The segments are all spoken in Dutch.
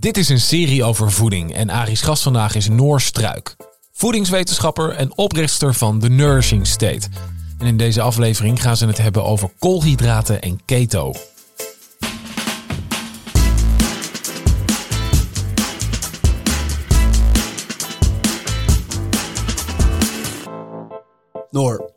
Dit is een serie over voeding en Ari's gast vandaag is Noor Struik. Voedingswetenschapper en oprichter van The Nourishing State. En in deze aflevering gaan ze het hebben over koolhydraten en keto. Noor,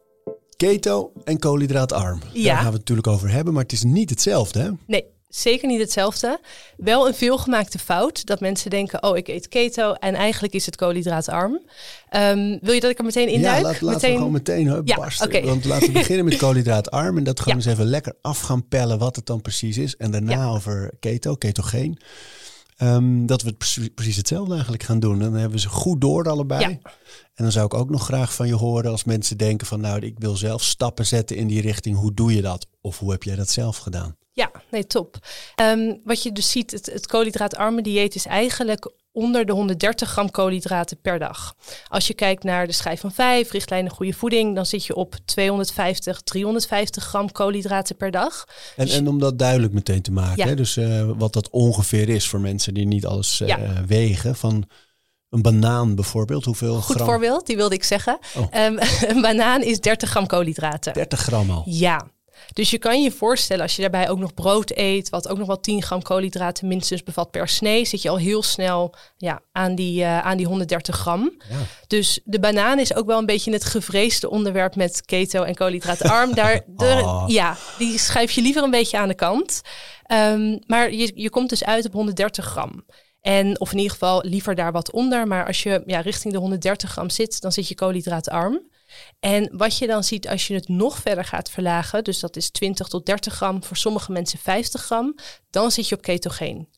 keto en koolhydraatarm. Ja. Daar gaan we het natuurlijk over hebben, maar het is niet hetzelfde. Hè? Nee, zeker niet hetzelfde. Wel een veelgemaakte fout dat mensen denken: oh, ik eet keto en eigenlijk is het koolhydraatarm. Ehm, wil je dat ik er meteen in ja, duik? laat, laten meteen... we gewoon meteen hè, Ja, barsten. Want laten we beginnen met koolhydraatarm en dat gewoon Ja. eens even lekker af gaan pellen wat het dan precies is. En daarna Ja. over keto, ketogeen. Ehm, dat we het precies, precies hetzelfde eigenlijk gaan doen. Dan hebben we ze goed door allebei. Ja. En dan zou ik ook nog graag van je horen als mensen denken van nou, ik wil zelf stappen zetten in die richting. Hoe doe je dat? Of hoe heb jij dat zelf gedaan? Ja, nee, top. Ehm, wat je dus ziet, het, het koolhydraatarme dieet is eigenlijk onder de 130 gram koolhydraten per dag. Als je kijkt naar de schijf van 5, richtlijnen goede voeding, dan zit je op 250, 350 gram koolhydraten per dag. En, Dus- en om dat duidelijk meteen te maken, Ja. hè? dus eh, wat dat ongeveer is voor mensen die niet alles eh, Ja. wegen. Van een banaan bijvoorbeeld, hoeveel Goed gram? voorbeeld, die wilde ik zeggen. Oh. Ehm, een banaan is 30 gram koolhydraten. 30 gram al. Ja. Dus je kan je voorstellen, als je daarbij ook nog brood eet, wat ook nog wel 10 gram koolhydraten minstens bevat per snee, zit je al heel snel ja, aan, die, eh, aan die 130 gram. Ja. Dus de banaan is ook wel een beetje het gevreesde onderwerp met keto en koolhydraatarm. Daar, de- Ah. Ja, die schuif je liever een beetje aan de kant. Ehm, maar je, je komt dus uit op 130 gram. En, of in ieder geval liever daar wat onder. Maar als je ja, richting de 130 gram zit, dan zit je koolhydraatarm. En wat je dan ziet als je het nog verder gaat verlagen, dus dat is 20 tot 30 gram, voor sommige mensen 50 gram, dan zit je op ketogeen.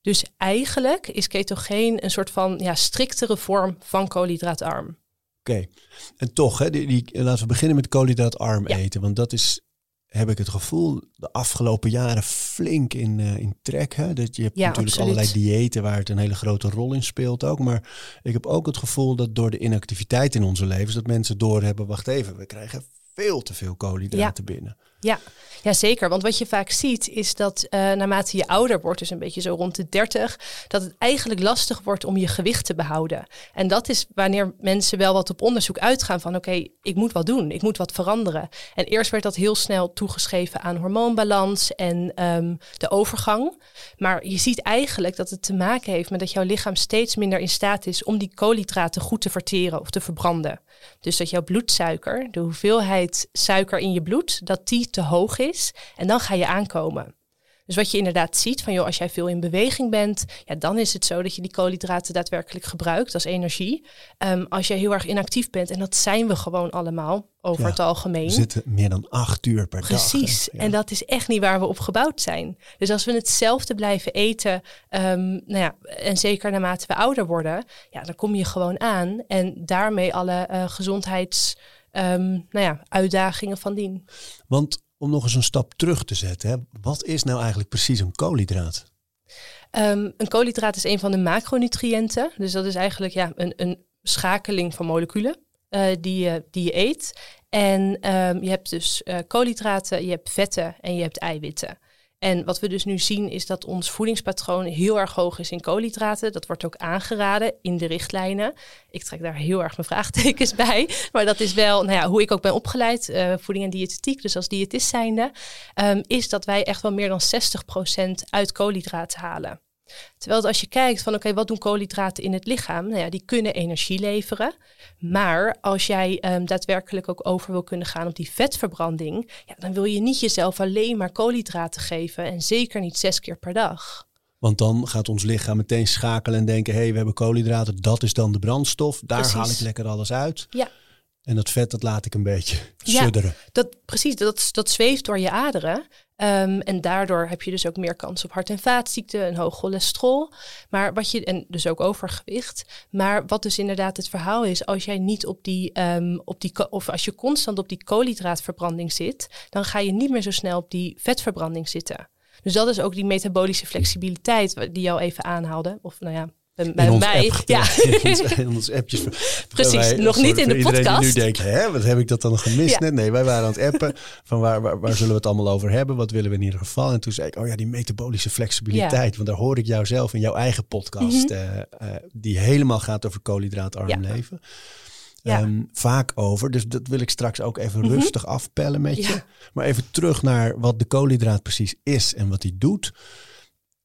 Dus eigenlijk is ketogeen een soort van ja, striktere vorm van koolhydraatarm. Oké. En toch, hè, die, die, laten we beginnen met koolhydraatarm Ja. eten. Want dat is, heb ik het gevoel, de afgelopen jaren flink in, eh, in trek. Hè? Dat je hebt Ja, natuurlijk absoluut. allerlei diëten waar het een hele grote rol in speelt ook. Maar ik heb ook het gevoel dat door de inactiviteit in onze levens, dat mensen doorhebben, wacht even, we krijgen veel te veel koolhydraten binnen. Ja, ja, zeker. Want wat je vaak ziet is dat eh, naarmate je ouder wordt, dus een beetje zo rond de 30, dat het eigenlijk lastig wordt om je gewicht te behouden. En dat is wanneer mensen wel wat op onderzoek uitgaan van oké, ik moet wat doen, ik moet wat veranderen. En eerst werd dat heel snel toegeschreven aan hormoonbalans en ehm, de overgang. Maar je ziet eigenlijk dat het te maken heeft met dat jouw lichaam steeds minder in staat is om die koolhydraten goed te verteren of te verbranden. Dus dat jouw bloedsuiker, de hoeveelheid suiker in je bloed, dat die te hoog is. En dan ga je aankomen. Dus wat je inderdaad ziet van, joh, als jij veel in beweging bent, ja, dan is het zo dat je die koolhydraten daadwerkelijk gebruikt als energie. Ehm, als je heel erg inactief bent, en dat zijn we gewoon allemaal over Ja, het algemeen. We zitten meer dan acht uur per dag. Precies. Ja. En dat is echt niet waar we op gebouwd zijn. Dus als we hetzelfde blijven eten, ehm, nou ja, en zeker naarmate we ouder worden, ja, dan kom je gewoon aan. En daarmee alle eh, gezondheids, ehm, nou ja, uitdagingen van dien. Want om nog eens een stap terug te zetten, hè, wat is nou eigenlijk precies een koolhydraat? Ehm, een koolhydraat is een van de macronutriënten. Dus dat is eigenlijk ja, een, een schakeling van moleculen eh, die, je, die je eet. En ehm, je hebt dus eh, koolhydraten, je hebt vetten en je hebt eiwitten. En wat we dus nu zien is dat ons voedingspatroon heel erg hoog is in koolhydraten. Dat wordt ook aangeraden in de richtlijnen. Ik trek daar heel erg mijn vraagtekens bij. Maar dat is wel nou ja, hoe ik ook ben opgeleid, eh, voeding en diëtetiek, dus als diëtist zijnde, ehm, is dat wij echt wel meer dan 60% uit koolhydraten halen. Terwijl als je kijkt van oké, wat doen koolhydraten in het lichaam? Nou ja, die kunnen energie leveren. Maar als jij ehm, daadwerkelijk ook over wil kunnen gaan op die vetverbranding, ja, dan wil je niet jezelf alleen maar koolhydraten geven en zeker niet zes keer per dag. Want dan gaat ons lichaam meteen schakelen en denken: hé, hey, we hebben koolhydraten, dat is dan de brandstof. Daar Precies. haal ik lekker alles uit. Ja. En dat vet, dat laat ik een beetje Ja. sudderen. Dat, precies, dat, dat zweeft door je aderen. Ehm, en daardoor heb je dus ook meer kans op hart- en vaatziekten, een hoog cholesterol. Maar wat je, en dus ook overgewicht. Maar wat dus inderdaad het verhaal is, als jij niet op die, ehm, op die of als je constant op die koolhydraatverbranding zit, dan ga je niet meer zo snel op die vetverbranding zitten. Dus dat is ook die metabolische flexibiliteit die jou even aanhaalde. Of nou ja, bij, in mij. ja, in ons appjes. Precies, nog niet in de podcast. Die nu denkt, hè, wat heb ik dat dan gemist net? Nee, wij waren aan het appen van waar, waar, waar, zullen we het allemaal over hebben? Wat willen we in ieder geval? En toen zei ik, oh ja, die metabolische flexibiliteit. Want daar hoor ik jou zelf in jouw eigen podcast, mm die helemaal gaat over koolhydraatarm leven. Ehm, vaak over. Dus dat wil ik straks ook even mhm. rustig afpellen met je. Maar even terug naar wat de koolhydraat precies is en wat hij doet.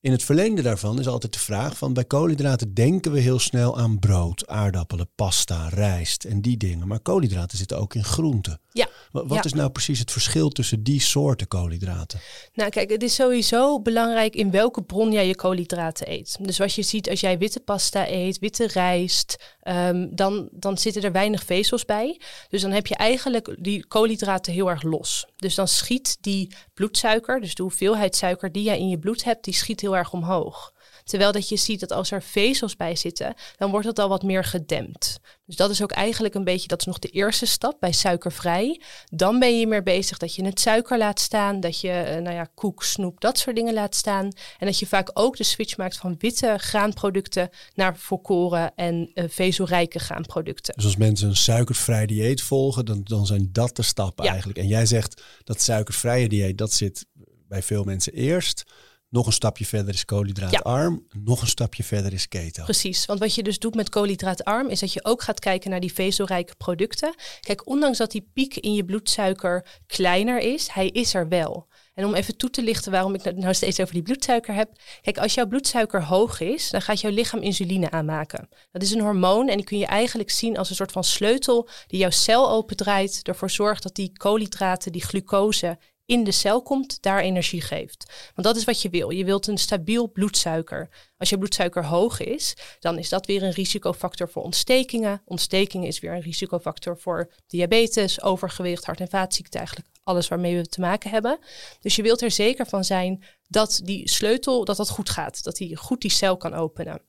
In het verlengde daarvan is altijd de vraag van bij koolhydraten denken we heel snel aan brood, aardappelen, pasta, rijst en die dingen. Maar koolhydraten zitten ook in groenten. Ja. Wat, is nou precies het verschil tussen die soorten koolhydraten? Nou kijk, het is sowieso belangrijk in welke bron jij je koolhydraten eet. Dus wat je ziet als jij witte pasta eet, witte rijst, ehm, dan, dan zitten er weinig vezels bij. Dus dan heb je eigenlijk die koolhydraten heel erg los. Dus dan schiet die bloedsuiker, dus de hoeveelheid suiker die jij in je bloed hebt, die schiet heel erg omhoog. Terwijl dat je ziet dat als er vezels bij zitten, dan wordt het al wat meer gedempt. Dus dat is ook eigenlijk een beetje, dat is nog de eerste stap bij suikervrij. Dan ben je meer bezig dat je het suiker laat staan, dat je, eh, nou ja, koek, snoep, dat soort dingen laat staan. En dat je vaak ook de switch maakt van witte graanproducten naar volkoren en uh, vezelrijke graanproducten. Dus als mensen een suikervrij dieet volgen, dan, dan zijn dat de stappen eigenlijk. En jij zegt dat suikervrije dieet, dat zit bij veel mensen eerst. Nog een stapje verder is koolhydraatarm. Nog een stapje verder is keto. Precies, want wat je dus doet met koolhydraatarm is dat je ook gaat kijken naar die vezelrijke producten. Kijk, ondanks dat die piek in je bloedsuiker kleiner is, hij is er wel. En om even toe te lichten waarom ik nou steeds over die bloedsuiker heb. Kijk, als jouw bloedsuiker hoog is, dan gaat jouw lichaam insuline aanmaken. Dat is een hormoon en die kun je eigenlijk zien als een soort van sleutel die jouw cel opendraait. Ervoor zorgt dat die koolhydraten, die glucose in de cel komt, daar energie geeft. Want dat is wat je wil. Je wilt een stabiel bloedsuiker. Als je bloedsuiker hoog is, dan is dat weer een risicofactor voor ontstekingen. Ontstekingen is weer een risicofactor voor diabetes, overgewicht, hart- en vaatziekten, eigenlijk alles waarmee we te maken hebben. Dus je wilt er zeker van zijn dat die sleutel, dat dat goed gaat, dat die goed die cel kan openen.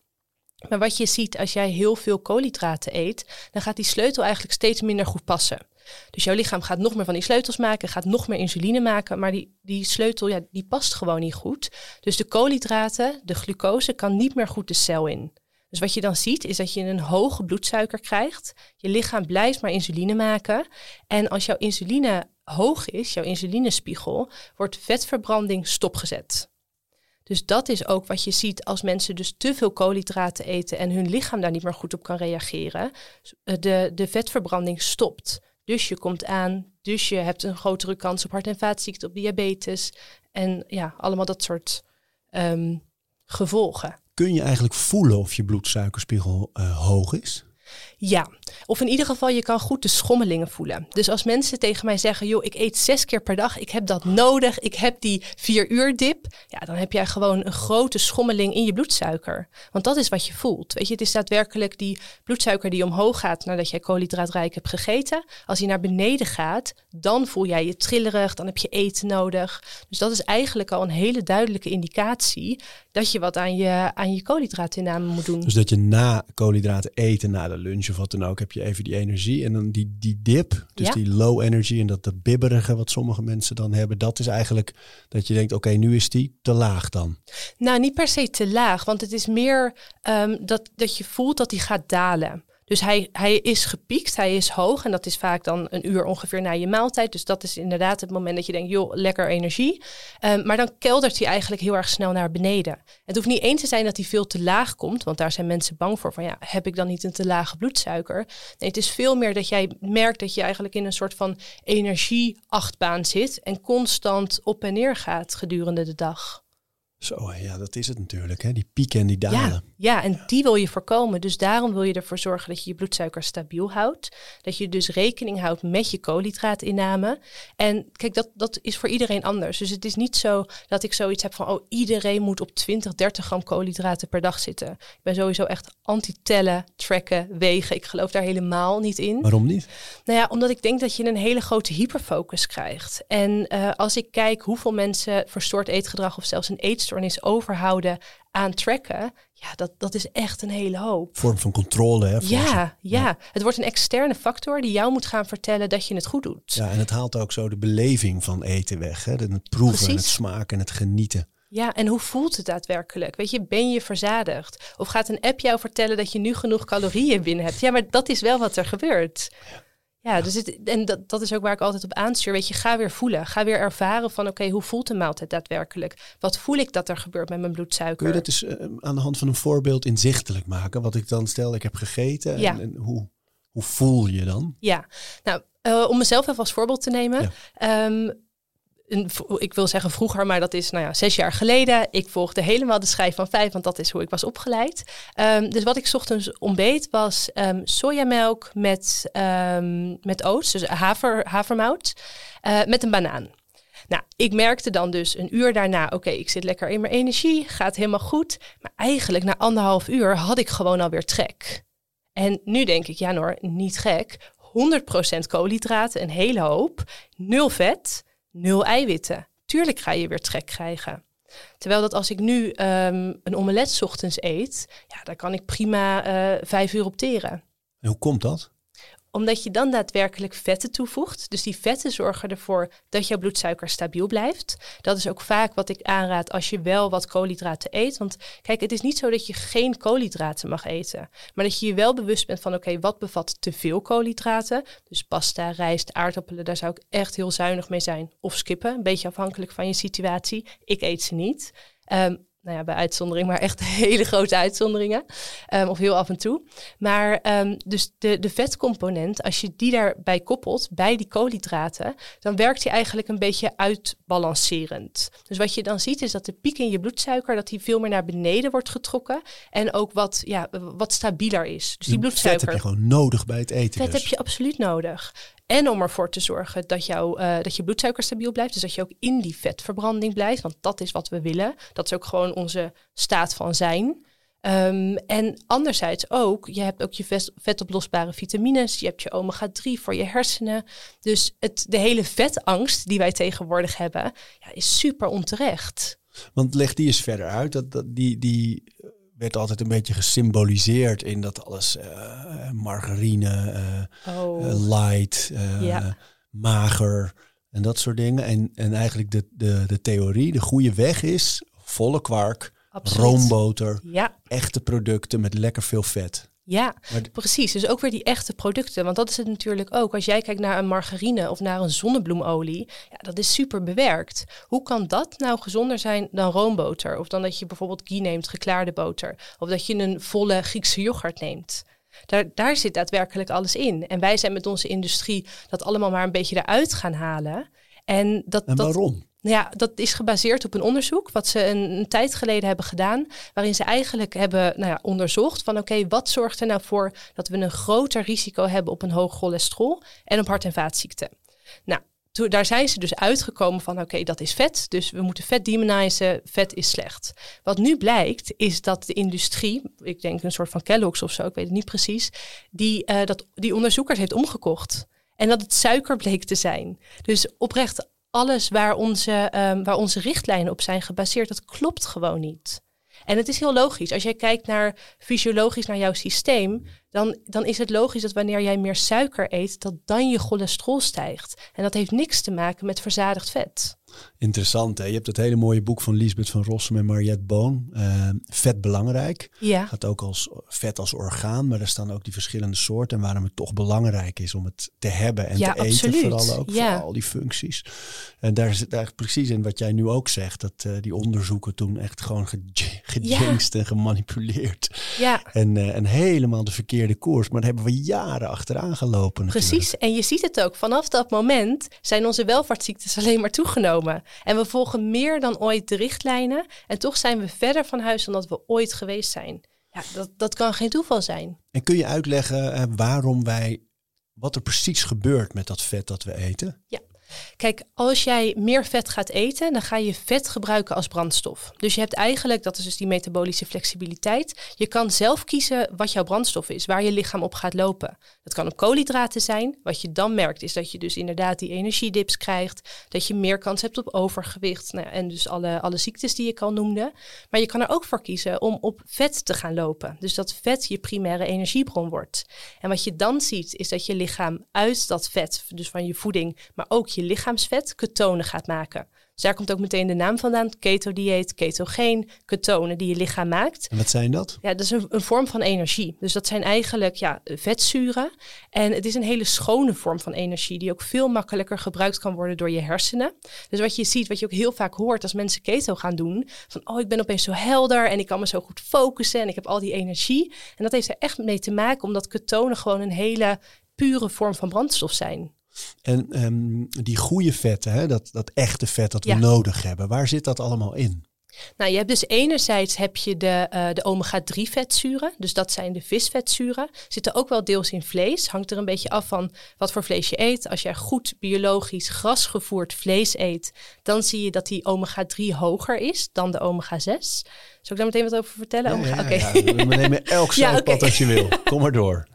Maar wat je ziet als jij heel veel koolhydraten eet, dan gaat die sleutel eigenlijk steeds minder goed passen. Dus jouw lichaam gaat nog meer van die sleutels maken, gaat nog meer insuline maken, maar die, die sleutel ja, die past gewoon niet goed. Dus de koolhydraten, de glucose, kan niet meer goed de cel in. Dus wat je dan ziet is dat je een hoge bloedsuiker krijgt. Je lichaam blijft maar insuline maken. En als jouw insuline hoog is, jouw insulinespiegel, wordt vetverbranding stopgezet. Dus dat is ook wat je ziet als mensen dus te veel koolhydraten eten en hun lichaam daar niet meer goed op kan reageren. De, de vetverbranding stopt. Dus je komt aan, dus je hebt een grotere kans op hart- en vaatziekten, op diabetes. En ja, allemaal dat soort ehm, gevolgen. Kun je eigenlijk voelen of je bloedsuikerspiegel uh, hoog is? Ja, of in ieder geval je kan goed de schommelingen voelen. Dus als mensen tegen mij zeggen, joh, ik eet zes keer per dag, ik heb dat nodig, ik heb die vier uur dip, ja, dan heb jij gewoon een grote schommeling in je bloedsuiker. Want dat is wat je voelt. Weet je, het is daadwerkelijk die bloedsuiker die omhoog gaat nadat jij koolhydraatrijk hebt gegeten. Als die naar beneden gaat, dan voel jij je trillerig, dan heb je eten nodig. Dus dat is eigenlijk al een hele duidelijke indicatie dat je wat aan je, aan je koolhydraatinname moet doen. Dus dat je na koolhydraten eten, na de lunch of wat dan ook, heb je even die energie. En dan die, die dip, dus die low energy en dat, dat bibberige wat sommige mensen dan hebben. Dat is eigenlijk dat je denkt, oké, nu is die te laag dan. Nou, niet per se te laag, want het is meer um, dat, dat je voelt dat die gaat dalen. Dus hij, hij is gepiekt, hij is hoog en dat is vaak dan een uur ongeveer na je maaltijd. Dus dat is inderdaad het moment dat je denkt, joh, lekker energie. Um, maar dan keldert hij eigenlijk heel erg snel naar beneden. Het hoeft niet eens te zijn dat hij veel te laag komt, want daar zijn mensen bang voor. Van ja, heb ik dan niet een te lage bloedsuiker? Nee, het is veel meer dat jij merkt dat je eigenlijk in een soort van energieachtbaan zit en constant op en neer gaat gedurende de dag. Zo, ja, dat is het natuurlijk. Hè? Die pieken en die dalen. Ja, ja, en die wil je voorkomen. Dus daarom wil je ervoor zorgen dat je je bloedsuiker stabiel houdt. Dat je dus rekening houdt met je koolhydraatinname. En kijk, dat, dat is voor iedereen anders. Dus het is niet zo dat ik zoiets heb van... oh, iedereen moet op 20, 30 gram koolhydraten per dag zitten. Ik ben sowieso echt anti-tellen, tracken, wegen. Ik geloof daar helemaal niet in. Waarom niet? Nou ja, omdat ik denk dat je een hele grote hyperfocus krijgt. En uh, als ik kijk hoeveel mensen verstoord eetgedrag... of zelfs een eetstoornis overhouden aan tracken, ja, dat, dat is echt een hele hoop. Vorm van controle, hè? Ja, ja, het wordt een externe factor die jou moet gaan vertellen dat je het goed doet. Ja, en het haalt ook zo de beleving van eten weg. Hè? Het proeven, en het smaken en het genieten. Ja, en hoe voelt het daadwerkelijk? Weet je, ben je verzadigd? Of gaat een app jou vertellen dat je nu genoeg calorieën binnen hebt? Ja, maar dat is wel wat er gebeurt. Ja, dus het, en dat, dat is ook waar ik altijd op aanstuur. Weet je, ga weer voelen. Ga weer ervaren van oké, hoe voelt de maaltijd daadwerkelijk? Wat voel ik dat er gebeurt met mijn bloedsuiker? Kun je dat eens uh, aan de hand van een voorbeeld inzichtelijk maken? Wat ik dan stel, ik heb gegeten ja. en, en, hoe, hoe voel je dan? Ja, nou, uh, om mezelf even als voorbeeld te nemen. Ja. Um, ik wil zeggen vroeger, maar dat is nou ja, zes jaar geleden. Ik volgde helemaal de schijf van vijf, want dat is hoe ik was opgeleid. Um, dus wat ik ochtends ontbeet was um, sojamelk met, um, met oats, dus haver, havermout, uh, met een banaan. Nou, ik merkte dan dus een uur daarna, oké, ik zit lekker in mijn energie, gaat helemaal goed. Maar eigenlijk na anderhalf uur had ik gewoon alweer trek. En nu denk ik, ja Noor, niet gek. 100% koolhydraten, een hele hoop, nul vet nul eiwitten. Tuurlijk ga je weer trek krijgen. Terwijl dat als ik nu um, een omelet ochtends eet, ja, daar kan ik prima uh, vijf uur opteren. En hoe komt dat? Omdat je dan daadwerkelijk vetten toevoegt. Dus die vetten zorgen ervoor dat jouw bloedsuiker stabiel blijft. Dat is ook vaak wat ik aanraad als je wel wat koolhydraten eet. Want kijk, het is niet zo dat je geen koolhydraten mag eten. Maar dat je je wel bewust bent van oké, wat bevat te veel koolhydraten? Dus pasta, rijst, aardappelen, daar zou ik echt heel zuinig mee zijn. Of skippen, een beetje afhankelijk van je situatie. Ik eet ze niet. Um, nou ja, bij uitzondering, maar echt hele grote uitzonderingen. Um, of heel af en toe. Maar um, dus de, de vetcomponent, als je die daarbij koppelt, bij die koolhydraten, dan werkt die eigenlijk een beetje uitbalancerend. Dus wat je dan ziet is dat de piek in je bloedsuiker, dat die veel meer naar beneden wordt getrokken. En ook wat, ja, wat stabieler is. Dus die bloedsuiker. Vet heb je gewoon nodig bij het eten. Vet dus. heb je absoluut nodig. En om ervoor te zorgen dat, jou, uh, dat je bloedsuiker stabiel blijft. Dus dat je ook in die vetverbranding blijft. Want dat is wat we willen. Dat is ook gewoon onze staat van zijn. Um, en anderzijds ook, je hebt ook je vet, vetoplosbare vitamines. Je hebt je omega-3 voor je hersenen. Dus het, de hele vetangst die wij tegenwoordig hebben, ja, is super onterecht. Want leg die eens verder uit. Dat, dat, die, die werd altijd een beetje gesymboliseerd in dat alles uh, margarine, uh, oh. uh, light, ja. mager en dat soort dingen. En, en eigenlijk de, de, de theorie, de goede weg is volle kwark, Absoluut. roomboter, ja. echte producten met lekker veel vet. Ja, precies. Dus ook weer die echte producten. Want dat is het natuurlijk ook. Als jij kijkt naar een margarine of naar een zonnebloemolie, ja, dat is super bewerkt. Hoe kan dat nou gezonder zijn dan roomboter? Of dan dat je bijvoorbeeld ghee neemt, geklaarde boter. Of dat je een volle Griekse yoghurt neemt. Daar, daar zit daadwerkelijk alles in. En wij zijn met onze industrie dat allemaal maar een beetje eruit gaan halen. En, dat, en waarom? Dat, nou ja, dat is gebaseerd op een onderzoek wat ze een, tijd geleden hebben gedaan, waarin ze eigenlijk hebben nou ja, onderzocht van oké, wat zorgt er nou voor dat we een groter risico hebben op een hoog cholesterol en op hart- en vaatziekten. Nou, daar zijn ze dus uitgekomen van oké, dat is vet, dus we moeten vet demonizen, vet is slecht. Wat nu blijkt is dat de industrie, ik denk een soort van Kellogg's of zo, ik weet het niet precies, die, uh, dat, die onderzoekers heeft omgekocht. En dat het suiker bleek te zijn. Dus oprecht alles waar onze, um, waar onze richtlijnen op zijn gebaseerd, dat klopt gewoon niet. En het is heel logisch. Als jij kijkt naar fysiologisch naar jouw systeem, dan, dan is het logisch dat wanneer jij meer suiker eet, dat dan je cholesterol stijgt. En dat heeft niks te maken met verzadigd vet. Interessant. Hè? Je hebt het hele mooie boek van Lisbeth van Rossum en Mariette Boon. Uh, vet belangrijk. Ja. Gaat ook als vet als orgaan, maar daar staan ook die verschillende soorten. En waarom het toch belangrijk is om het te hebben en ja, te eten. Vooral ook ja. voor al die functies. En daar zit eigenlijk precies in wat jij nu ook zegt. Dat uh, die onderzoeken toen echt gewoon ja. en gemanipuleerd. Ja. En, uh, en helemaal de verkeerde verkeerde koers. Maar daar hebben we jaren achteraan gelopen. Natuurlijk. Precies, en je ziet het ook. Vanaf dat moment zijn onze welvaartsziektes alleen maar toegenomen. En we volgen meer dan ooit de richtlijnen. En toch zijn we verder van huis dan dat we ooit geweest zijn. Ja, dat, dat kan geen toeval zijn. En kun je uitleggen eh, waarom wij, wat er precies gebeurt met dat vet dat we eten? Ja. Kijk, als jij meer vet gaat eten, dan ga je vet gebruiken als brandstof. Dus je hebt eigenlijk, dat is dus die metabolische flexibiliteit. Je kan zelf kiezen wat jouw brandstof is, waar je lichaam op gaat lopen. Dat kan op koolhydraten zijn. Wat je dan merkt, is dat je dus inderdaad die energiedips krijgt. Dat je meer kans hebt op overgewicht. Nou, en dus alle, alle ziektes die je kan noemde. Maar je kan er ook voor kiezen om op vet te gaan lopen. Dus dat vet je primaire energiebron wordt. En wat je dan ziet, is dat je lichaam uit dat vet, dus van je voeding, maar ook je lichaamsvet ketonen gaat maken. Dus daar komt ook meteen de naam vandaan. Keto-dieet, ketogeen, ketonen die je lichaam maakt. En wat zijn dat? Ja, dat is een, een, vorm van energie. Dus dat zijn eigenlijk ja, vetzuren. En het is een hele schone vorm van energie die ook veel makkelijker gebruikt kan worden door je hersenen. Dus wat je ziet, wat je ook heel vaak hoort als mensen keto gaan doen. Van, oh, ik ben opeens zo helder en ik kan me zo goed focussen en ik heb al die energie. En dat heeft er echt mee te maken omdat ketonen gewoon een hele pure vorm van brandstof zijn. En um, die goede vetten, hè, dat, dat echte vet dat we nodig hebben, waar zit dat allemaal in? Nou, je hebt dus enerzijds heb je de, uh, de omega-3 vetzuren. Dus dat zijn de visvetzuren. Zitten ook wel deels in vlees. Hangt er een beetje af van wat voor vlees je eet. Als jij goed biologisch grasgevoerd vlees eet, dan zie je dat die omega-3 hoger is dan de omega-6. Zal ik daar meteen wat over vertellen? Ja, ja. We nemen elk ja, okay. als je wil. Kom maar door.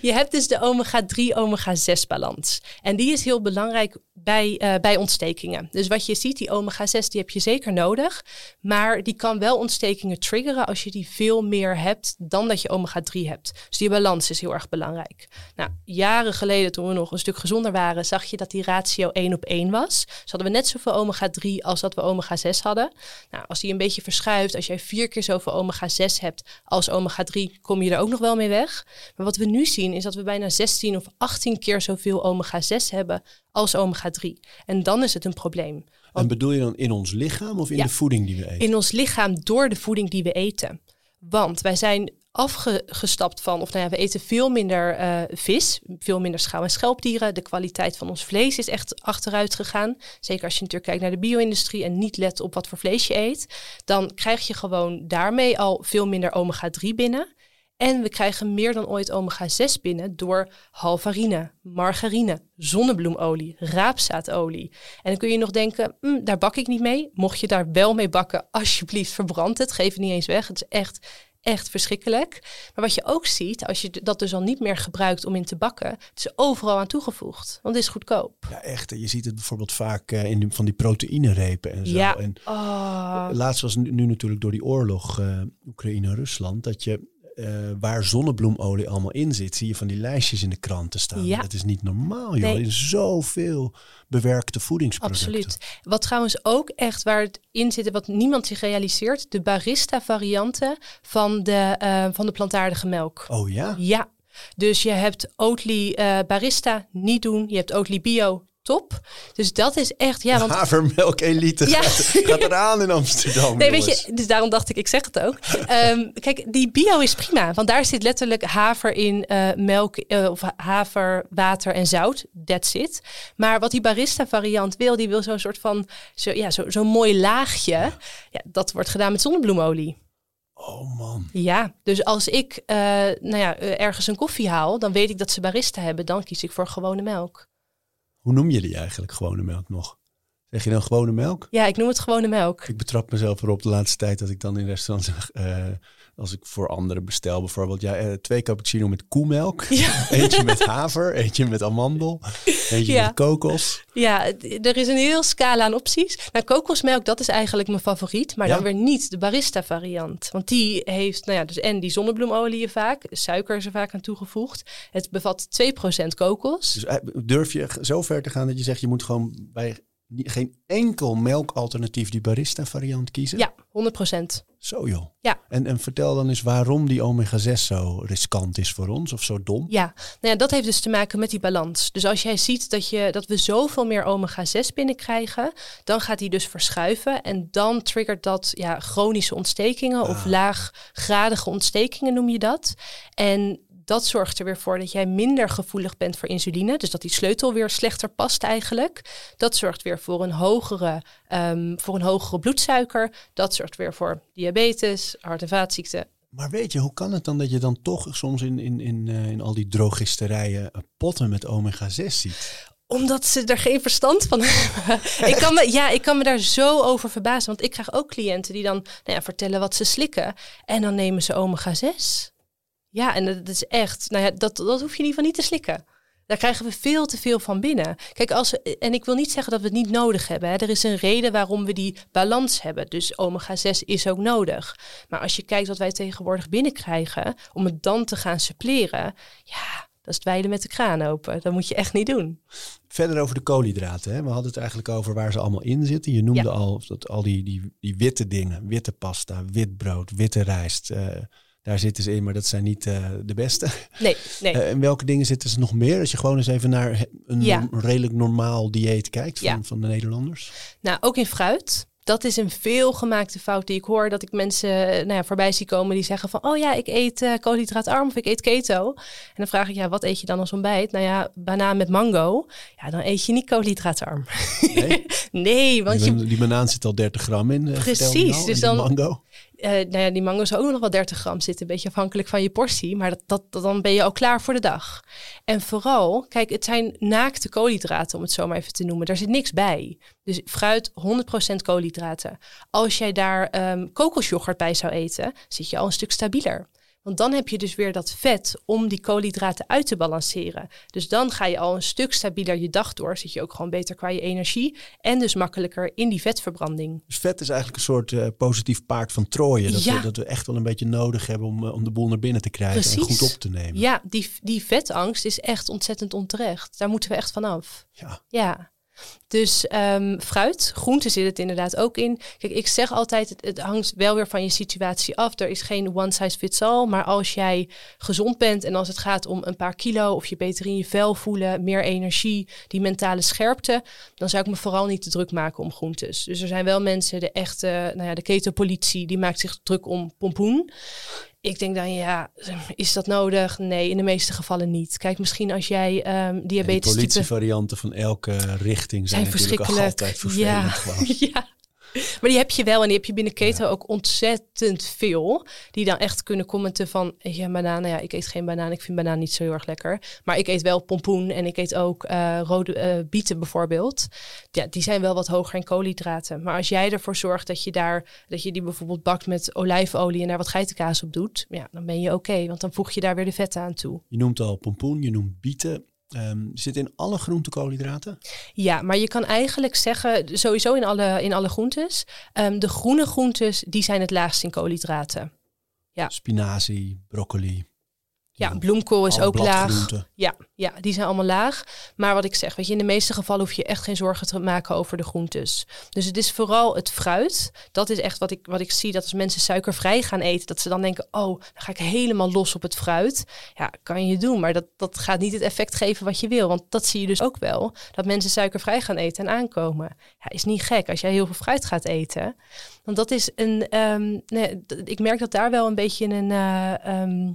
Je hebt dus de omega-3, omega-6 balans. En die is heel belangrijk bij, uh, bij ontstekingen. Dus wat je ziet, die omega-6, die heb je zeker nodig. Maar die kan wel ontstekingen triggeren als je die veel meer hebt dan dat je omega-3 hebt. Dus die balans is heel erg belangrijk. Nou, jaren geleden, toen we nog een stuk gezonder waren, zag je dat die ratio 1 op 1 was. Dus hadden we net zoveel omega-3 als dat we omega-6 hadden. Nou, als die een beetje verschuift, als jij vier keer zoveel omega-6 hebt als omega-3, kom je er ook nog wel mee weg. Maar wat we nu zien, is dat we bijna 16 of 18 keer zoveel omega-6 hebben als omega-3. En dan is het een probleem. En bedoel je dan in ons lichaam of in de voeding die we eten? In ons lichaam door de voeding die we eten. Want wij zijn afgestapt van, of nou ja, we eten veel minder uh, vis, veel minder schaal- en schelpdieren. De kwaliteit van ons vlees is echt achteruit gegaan. Zeker als je natuurlijk kijkt naar de bio-industrie en niet let op wat voor vlees je eet. Dan krijg je gewoon daarmee al veel minder omega-3 binnen. En we krijgen meer dan ooit omega-6 binnen door halvarine, margarine, zonnebloemolie, raapzaadolie. En dan kun je nog denken, hm, daar bak ik niet mee. Mocht je daar wel mee bakken, alsjeblieft verbrand het. Geef het niet eens weg. Het is echt, echt verschrikkelijk. Maar wat je ook ziet, als je dat dus al niet meer gebruikt om in te bakken, het is overal aan toegevoegd. Want het is goedkoop. Ja, echt. Je ziet het bijvoorbeeld vaak uh, in die, van die proteïnerepen en zo. Ja. En oh. Laatst was nu, nu, natuurlijk door die oorlog uh, Oekraïne-Rusland dat je uh, waar zonnebloemolie allemaal in zit, zie je van die lijstjes in de kranten staan. Ja. Dat is niet normaal, joh. Nee. In zoveel bewerkte voedingsproducten. Absoluut. Wat trouwens ook echt waar het in zit, wat niemand zich realiseert, de barista varianten van de, uh, van de plantaardige melk. Oh ja? Ja. Dus je hebt Oatly uh, barista, niet doen. Je hebt Oatly bio, top. Dus dat is echt, ja. Want... Havermelk elite ja. gaat, gaat eraan in Amsterdam. Nee, weet je, dus daarom dacht ik, ik zeg het ook. um, kijk, die bio is prima, want daar zit letterlijk haver in, uh, melk uh, of haver, water en zout. That's it. Maar wat die barista variant wil, die wil zo'n soort van, zo, ja, zo'n zo mooi laagje. Ja. ja, dat wordt gedaan met zonnebloemolie. Oh man. Ja, dus als ik uh, nou ja, ergens een koffie haal, dan weet ik dat ze barista hebben. Dan kies ik voor gewone melk. Hoe noem je die eigenlijk, gewone melk nog? Zeg je dan gewone melk? Ja, ik noem het gewone melk. Ik betrap mezelf erop de laatste tijd dat ik dan in restaurants uh, als ik voor anderen bestel bijvoorbeeld, ja, uh, twee cappuccino met koemelk, ja. eentje met haver, eentje met amandel, eentje ja. met kokos. Ja, er is een heel scala aan opties. Nou, kokosmelk, dat is eigenlijk mijn favoriet, maar ja? dan weer niet de barista variant. Want die heeft, nou ja, dus en die zonnebloemolie vaak, suiker is er vaak aan toegevoegd. Het bevat 2% kokos. Dus durf je zo ver te gaan dat je zegt, je moet gewoon bij geen enkel melkalternatief die barista variant kiezen? Ja, 100%. Zo joh. Ja. En, en vertel dan eens waarom die omega-6 zo riskant is voor ons of zo dom? Ja, nou ja, dat heeft dus te maken met die balans. Dus als jij ziet dat, je, dat we zoveel meer omega-6 binnenkrijgen, dan gaat die dus verschuiven. En dan triggert dat ja, chronische ontstekingen ah. of laaggradige ontstekingen noem je dat. En dat zorgt er weer voor dat jij minder gevoelig bent voor insuline. Dus dat die sleutel weer slechter past eigenlijk. Dat zorgt weer voor een hogere, ehm, voor een hogere bloedsuiker. Dat zorgt weer voor diabetes, hart- en vaatziekten. Maar weet je, hoe kan het dan dat je dan toch soms in, in, in, uh, in al die drogisterijen potten met omega-6 ziet? Omdat ze er geen verstand van hebben. ik, kan me, ja, ik kan me daar zo over verbazen. Want ik krijg ook cliënten die dan nou ja, vertellen wat ze slikken. En dan nemen ze omega-6. Ja, en dat is echt, nou ja, dat, dat hoef je in ieder geval niet te slikken. Daar krijgen we veel te veel van binnen. Kijk, als we, en ik wil niet zeggen dat we het niet nodig hebben. Hè. Er is een reden waarom we die balans hebben. Dus omega-6 is ook nodig. Maar als je kijkt wat wij tegenwoordig binnenkrijgen, om het dan te gaan suppleren, ja, dat is dweilen met de kraan open. Dat moet je echt niet doen. Verder over de koolhydraten. Hè? We hadden het eigenlijk over waar ze allemaal in zitten. Je noemde al, dat, al die, die, die witte dingen. Witte pasta, wit brood, witte rijst. Uh, daar zitten ze in, maar dat zijn niet uh, de beste. Nee, nee. Uh, en welke dingen zitten ze nog meer? Als je gewoon eens even naar een Ja. redelijk normaal dieet kijkt van, Ja. van de Nederlanders. Nou, ook in fruit. Dat is een veelgemaakte fout die ik hoor. Dat ik mensen eh, nou ja, voorbij zie komen die zeggen van... oh ja, ik eet eh, koolhydraatarm of ik eet keto. En dan vraag ik, ja, wat eet je dan als ontbijt? Nou ja, banaan met mango. Ja, dan eet je niet koolhydraatarm. Nee? nee, want je, die, banaan zit al 30 gram in. eh, je Precies, al. dus dan- mango. Eh, nou ja, die mango zou ook nog wel 30 gram zitten. Een beetje afhankelijk van je portie. Maar dat, dan ben je al klaar voor de dag. En vooral, kijk, het zijn naakte koolhydraten, om het zo maar even te noemen. Daar zit niks bij. Dus fruit, 100% koolhydraten. Als jij daar ehm kokosjoghurt bij zou eten, zit je al een stuk stabieler. Want dan heb je dus weer dat vet om die koolhydraten uit te balanceren. Dus dan ga je al een stuk stabieler je dag door. Zit je ook gewoon beter qua je energie. En dus makkelijker in die vetverbranding. Dus vet is eigenlijk een soort eh, positief paard van Troje. Dat, Ja. we, dat we echt wel een beetje nodig hebben om, eh, om de boel naar binnen te krijgen en goed op te nemen. Ja, die, die vetangst is echt ontzettend onterecht. Daar moeten we echt vanaf. Ja. Ja. Dus ehm, fruit, groente zit het inderdaad ook in. Kijk, ik zeg altijd, het, het hangt wel weer van je situatie af. Er is geen one size fits all. Maar als jij gezond bent en als het gaat om een paar kilo... of je beter in je vel voelen, meer energie, die mentale scherpte... dan zou ik me vooral niet te druk maken om groentes. Dus er zijn wel mensen, de echte, nou ja, de ketopolitie... die maakt zich druk om pompoen. Ik denk dan, ja, is dat nodig? Nee, in de meeste gevallen niet. Kijk, misschien als jij ehm diabetes type... politievarianten van elke richting zijn, zijn natuurlijk verschrikkelijk. altijd vervelend. ja. ja. Maar die heb je wel en die heb je binnen keto ook ontzettend veel. Die dan echt kunnen commenten van, banaan? Nou ja, ik eet geen banaan. Ik vind banaan niet zo heel erg lekker. Maar ik eet wel pompoen en ik eet ook eh, rode eh, bieten bijvoorbeeld. Ja, die zijn wel wat hoger in koolhydraten. Maar als jij ervoor zorgt dat je daar, dat je die bijvoorbeeld bakt met olijfolie en daar wat geitenkaas op doet, ja, dan ben je oké. want dan voeg je daar weer de vetten aan toe. Je noemt al pompoen, je noemt bieten. Ehm, zit in alle groente koolhydraten? Ja, maar je kan eigenlijk zeggen, sowieso in alle, in alle groentes, ehm, de groene groentes, die zijn het laagst in koolhydraten. Ja. Spinazie, broccoli. Ja, bloemkool is alle ook laag. Ja, ja, die zijn allemaal laag. Maar wat ik zeg, weet je, in de meeste gevallen hoef je echt geen zorgen te maken over de groentes. Dus het is vooral het fruit. Dat is echt wat ik, wat ik zie, dat als mensen suikervrij gaan eten, dat ze dan denken, oh, dan ga ik helemaal los op het fruit. Ja, kan je doen, maar dat, dat gaat niet het effect geven wat je wil. Want dat zie je dus ook wel, dat mensen suikervrij gaan eten en aankomen. Ja, is niet gek als jij heel veel fruit gaat eten. Want dat is een, ehm, nee, ik merk dat daar wel een beetje een... eh, ehm,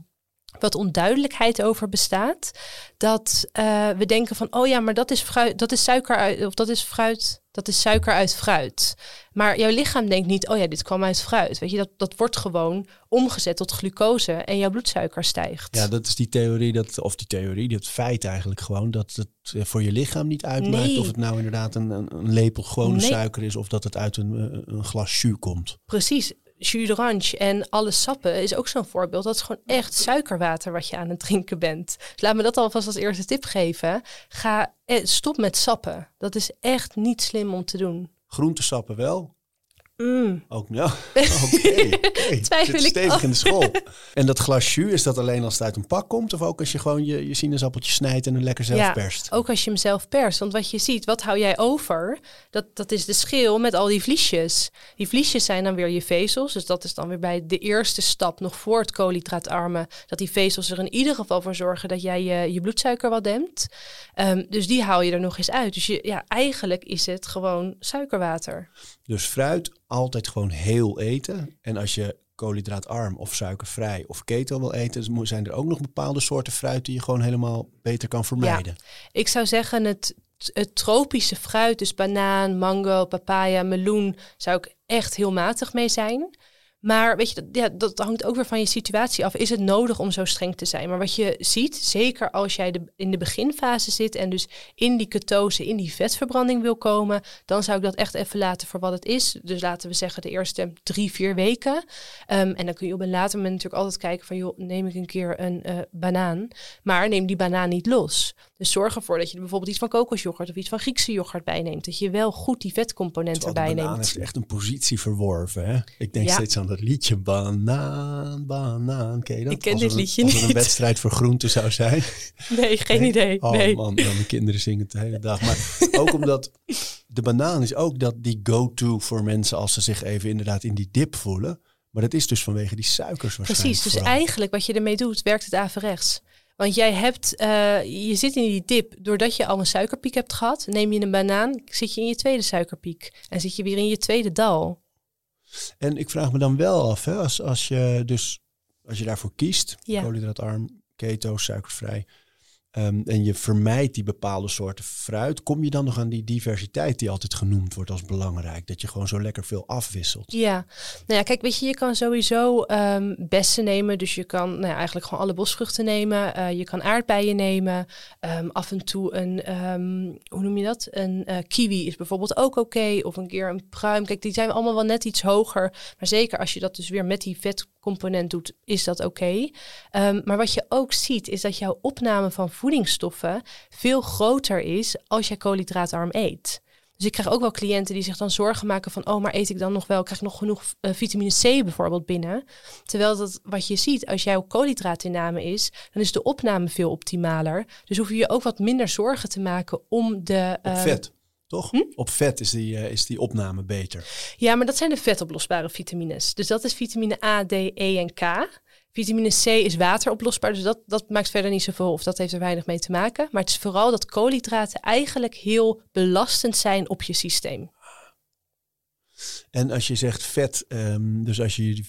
wat onduidelijkheid over bestaat. Dat eh, we denken van, oh ja, maar dat is fruit, dat is suiker uit, of dat is fruit, dat is suiker uit fruit. Maar jouw lichaam denkt niet, oh ja, dit kwam uit fruit. Weet je, dat, dat wordt gewoon omgezet tot glucose en jouw bloedsuiker stijgt. Ja, dat is die theorie, dat, of die theorie, dat feit eigenlijk gewoon, dat het eh, voor je lichaam niet uitmaakt Nee. of het nou inderdaad een, een, lepel gewone Nee. suiker is of dat het uit een, eh, een glas jus komt. Precies. Jus d'orange en alle sappen is ook zo'n voorbeeld. Dat is gewoon echt suikerwater wat je aan het drinken bent. Dus laat me dat alvast als eerste tip geven. Ga, eh, stop met sappen. Dat is echt niet slim om te doen. Groentesappen wel, Mm. ook ja. Oké. Twijfel Zit ik stevig in de school. En dat glas jus, is dat alleen als het uit een pak komt of ook als je gewoon je, je sinaasappeltje snijdt en er lekker zelf Ja, perst? Ook als je hem zelf perst. Want wat je ziet, wat hou jij over? Dat, dat is de schil met al die vliesjes. Die vliesjes zijn dan weer je vezels. Dus dat is dan weer bij de eerste stap, nog voor het koolhydraatarme. Dat die vezels er in ieder geval voor zorgen dat jij je, je bloedsuiker wat dempt. Ehm, dus die haal je er nog eens uit. Dus je, ja, eigenlijk is het gewoon suikerwater. Dus fruit altijd gewoon heel eten. En als je koolhydraatarm of suikervrij of keto wil eten, zijn er ook nog bepaalde soorten fruit die je gewoon helemaal beter kan vermijden? Ik zou zeggen het, het tropische fruit, dus banaan, mango, papaya, meloen, zou ik echt heel matig mee zijn. Maar weet je, dat, dat hangt ook weer van je situatie af. Is het nodig om zo streng te zijn? Maar wat je ziet, zeker als jij in de beginfase zit en dus in die ketose, in die vetverbranding wil komen, dan zou ik dat echt even laten voor wat het is. Dus laten we zeggen de eerste drie, vier weken. Ehm, en dan kun je op een later moment natuurlijk altijd kijken van, joh, neem ik een keer een uh, banaan. Maar neem die banaan niet los. Dus zorg ervoor dat je er bijvoorbeeld iets van kokosjoghurt of iets van Griekse yoghurt bij neemt. Dat je wel goed die vetcomponenten erbij neemt. banaan heeft echt een positie verworven. Hè? Ik denk steeds aan dat liedje banaan, banaan. Ken je dat? Ik ken dit liedje niet. Als een wedstrijd voor groente zou zijn. Nee, geen idee. Oh nee. man, dan mijn kinderen zingen het de hele dag. Maar ook omdat de banaan is ook dat die go-to voor mensen als ze zich even inderdaad in die dip voelen. Maar dat is dus vanwege die suikers waarschijnlijk Precies, dus eigenlijk wat je ermee doet, werkt het averechts. Want jij hebt, uh, je zit in die dip doordat je al een suikerpiek hebt gehad. Neem je een banaan, zit je in je tweede suikerpiek. En zit je weer in je tweede dal. En ik vraag me dan wel af, hè, als, als je dus als je daarvoor kiest, ja. koolhydraatarm, keto, suikervrij, Um, en je vermijdt die bepaalde soorten fruit. Kom je dan nog aan die diversiteit die altijd genoemd wordt als belangrijk? Dat je gewoon zo lekker veel afwisselt. Ja, nou ja, kijk, weet je, je kan sowieso um, bessen nemen. Dus je kan nou ja, eigenlijk gewoon alle bosvruchten nemen. Uh, je kan aardbeien nemen. Um, af en toe een, hoe noem je dat? Een uh, kiwi is bijvoorbeeld ook oké. Of een keer een pruim. Kijk, die zijn allemaal wel net iets hoger. Maar zeker als je dat dus weer met die vetcomponent doet, is dat oké. maar wat je ook ziet, is dat jouw opname van voedingsstoffen veel groter is als je koolhydraatarm eet. Dus ik krijg ook wel cliënten die zich dan zorgen maken van, oh, maar eet ik dan nog wel, krijg ik nog genoeg uh, vitamine C bijvoorbeeld binnen? Terwijl dat wat je ziet, als jouw koolhydraatinname is, dan is de opname veel optimaler. Dus hoef je je ook wat minder zorgen te maken om de... Uh, Op vet. Toch? Hm? Op vet is die, uh, is die opname beter. Ja, maar dat zijn de vetoplosbare vitamines. Dus dat is vitamine A, D, E en K. Vitamine C is wateroplosbaar, dus dat, dat maakt verder niet zoveel of dat heeft er weinig mee te maken. Maar het is vooral dat koolhydraten eigenlijk heel belastend zijn op je systeem. En als je zegt vet, um, dus als je, je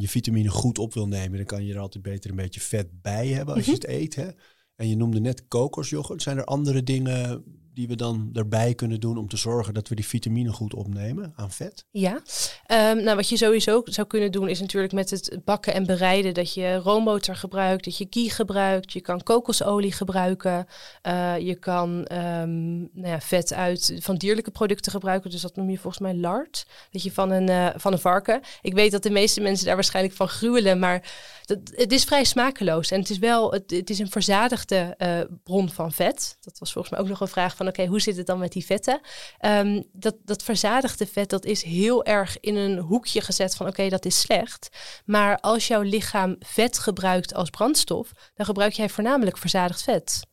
je vitamine goed op wil nemen, dan kan je er altijd beter een beetje vet bij hebben als mm -hmm. je het eet. Hè? En je noemde net kokosjoghurt. Zijn er andere dingen die we dan erbij kunnen doen om te zorgen dat we die vitamine goed opnemen aan vet? Ja, um, nou wat je sowieso zou kunnen doen is natuurlijk met het bakken en bereiden dat je roomboter gebruikt, dat je ghee gebruikt, je kan kokosolie gebruiken, uh, je kan um, nou ja, vet uit van dierlijke producten gebruiken, dus dat noem je volgens mij lard, dat je van een, uh, van een varken. Ik weet dat de meeste mensen daar waarschijnlijk van gruwelen, maar dat, het is vrij smakeloos en het is wel, het, is een verzadigde uh, bron van vet. Dat was volgens mij ook nog een vraag van oké, okay, hoe zit het dan met die vetten? Um, dat, dat verzadigde vet, dat is heel erg in een hoekje gezet van oké, okay, dat is slecht. Maar als jouw lichaam vet gebruikt als brandstof, dan gebruik jij voornamelijk verzadigd vet.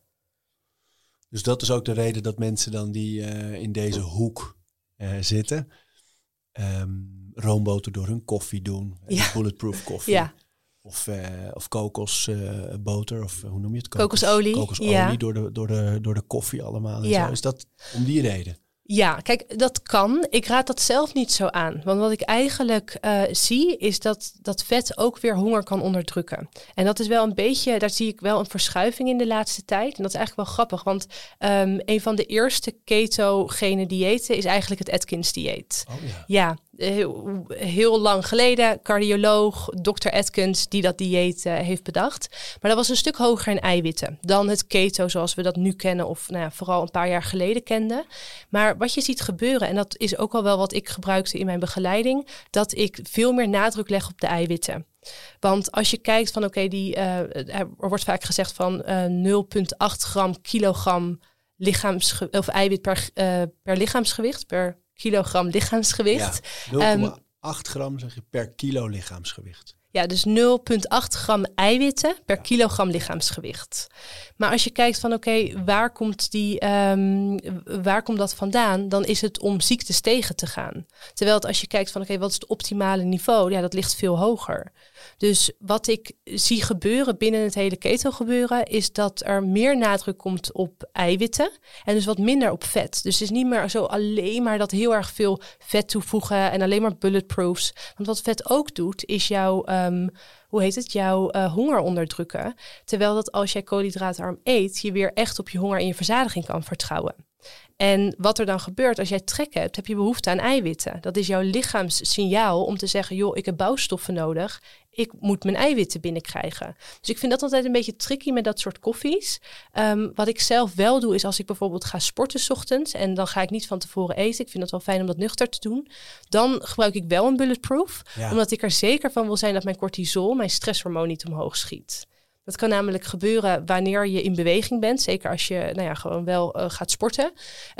Dus dat is ook de reden dat mensen dan die uh, in deze hoek uh, zitten. Um, roomboter door hun koffie doen. Ja. Bulletproof koffie. Ja. Of, uh, of kokosboter, uh, of hoe noem je het? Kokos, kokosolie. Kokosolie ja. door, de, door, de, door de koffie allemaal. En Ja. zo. Is dat om die reden? Ja, kijk, dat kan. Ik raad dat zelf niet zo aan. Want wat ik eigenlijk uh, zie, is dat dat vet ook weer honger kan onderdrukken. En dat is wel een beetje, daar zie ik wel een verschuiving in de laatste tijd. En dat is eigenlijk wel grappig, want um, een van de eerste ketogene diëten is eigenlijk het Atkins-dieet. Oh ja. Ja, heel, lang geleden, cardioloog, Dr. Atkins, die dat dieet uh, heeft bedacht. Maar dat was een stuk hoger in eiwitten dan het keto zoals we dat nu kennen, of nou ja, vooral een paar jaar geleden kenden. Maar wat je ziet gebeuren, en dat is ook al wel wat ik gebruikte in mijn begeleiding, dat ik veel meer nadruk leg op de eiwitten. Want als je kijkt van oké, die uh, er wordt vaak gezegd van uh, 0,8 gram kilogram lichaams of eiwit per, per lichaamsgewicht, per kilogram lichaamsgewicht. Ja, 0,8 um, gram zeg je per kilo lichaamsgewicht. Ja, dus 0,8 gram eiwitten per kilogram lichaamsgewicht. Maar als je kijkt van oké, waar komt die, ehm, waar komt dat vandaan? Dan is het om ziektes tegen te gaan. Terwijl het als je kijkt van oké, wat is het optimale niveau? Ja, dat ligt veel hoger. Dus wat ik zie gebeuren binnen het hele keto gebeuren, is dat er meer nadruk komt op eiwitten en dus wat minder op vet. Dus het is niet meer zo alleen maar dat heel erg veel vet toevoegen en alleen maar bulletproofs. Want wat vet ook doet, is jouw, um, hoe heet het, jouw uh, honger onderdrukken. Terwijl dat als jij koolhydraatarm eet, je weer echt op je honger en je verzadiging kan vertrouwen. En wat er dan gebeurt als jij trek hebt, heb je behoefte aan eiwitten. Dat is jouw lichaamssignaal om te zeggen, joh, ik heb bouwstoffen nodig. Ik moet mijn eiwitten binnenkrijgen. Dus ik vind dat altijd een beetje tricky met dat soort koffies. Um, wat ik zelf wel doe, is als ik bijvoorbeeld ga sporten s ochtends en dan ga ik niet van tevoren eten. Ik vind het wel fijn om dat nuchter te doen. Dan gebruik ik wel een bulletproof. Omdat ik er zeker van wil zijn dat mijn cortisol, mijn stresshormoon, niet omhoog schiet. Dat kan namelijk gebeuren wanneer je in beweging bent. Zeker als je nou ja, gewoon wel uh, gaat sporten.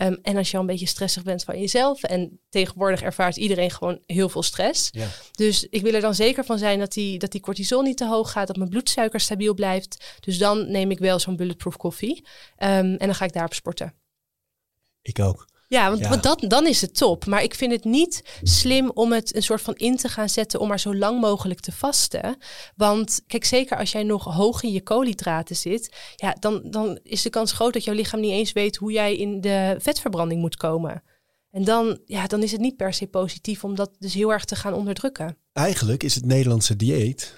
Um, en als je al een beetje stressig bent van jezelf. En tegenwoordig ervaart iedereen gewoon heel veel stress. Ja. Dus ik wil er dan zeker van zijn dat die, dat die cortisol niet te hoog gaat. Dat mijn bloedsuiker stabiel blijft. Dus dan neem ik wel zo'n bulletproof koffie. Um, en dan ga ik daarop sporten. Ik ook. Ja, want, want, dat, dan is het top. Maar ik vind het niet slim om het een soort van in te gaan zetten om maar zo lang mogelijk te vasten. Want kijk, zeker als jij nog hoog in je koolhydraten zit, ja, dan, dan is de kans groot dat jouw lichaam niet eens weet hoe jij in de vetverbranding moet komen. En dan, ja, dan is het niet per se positief om dat dus heel erg te gaan onderdrukken. Eigenlijk is het Nederlandse dieet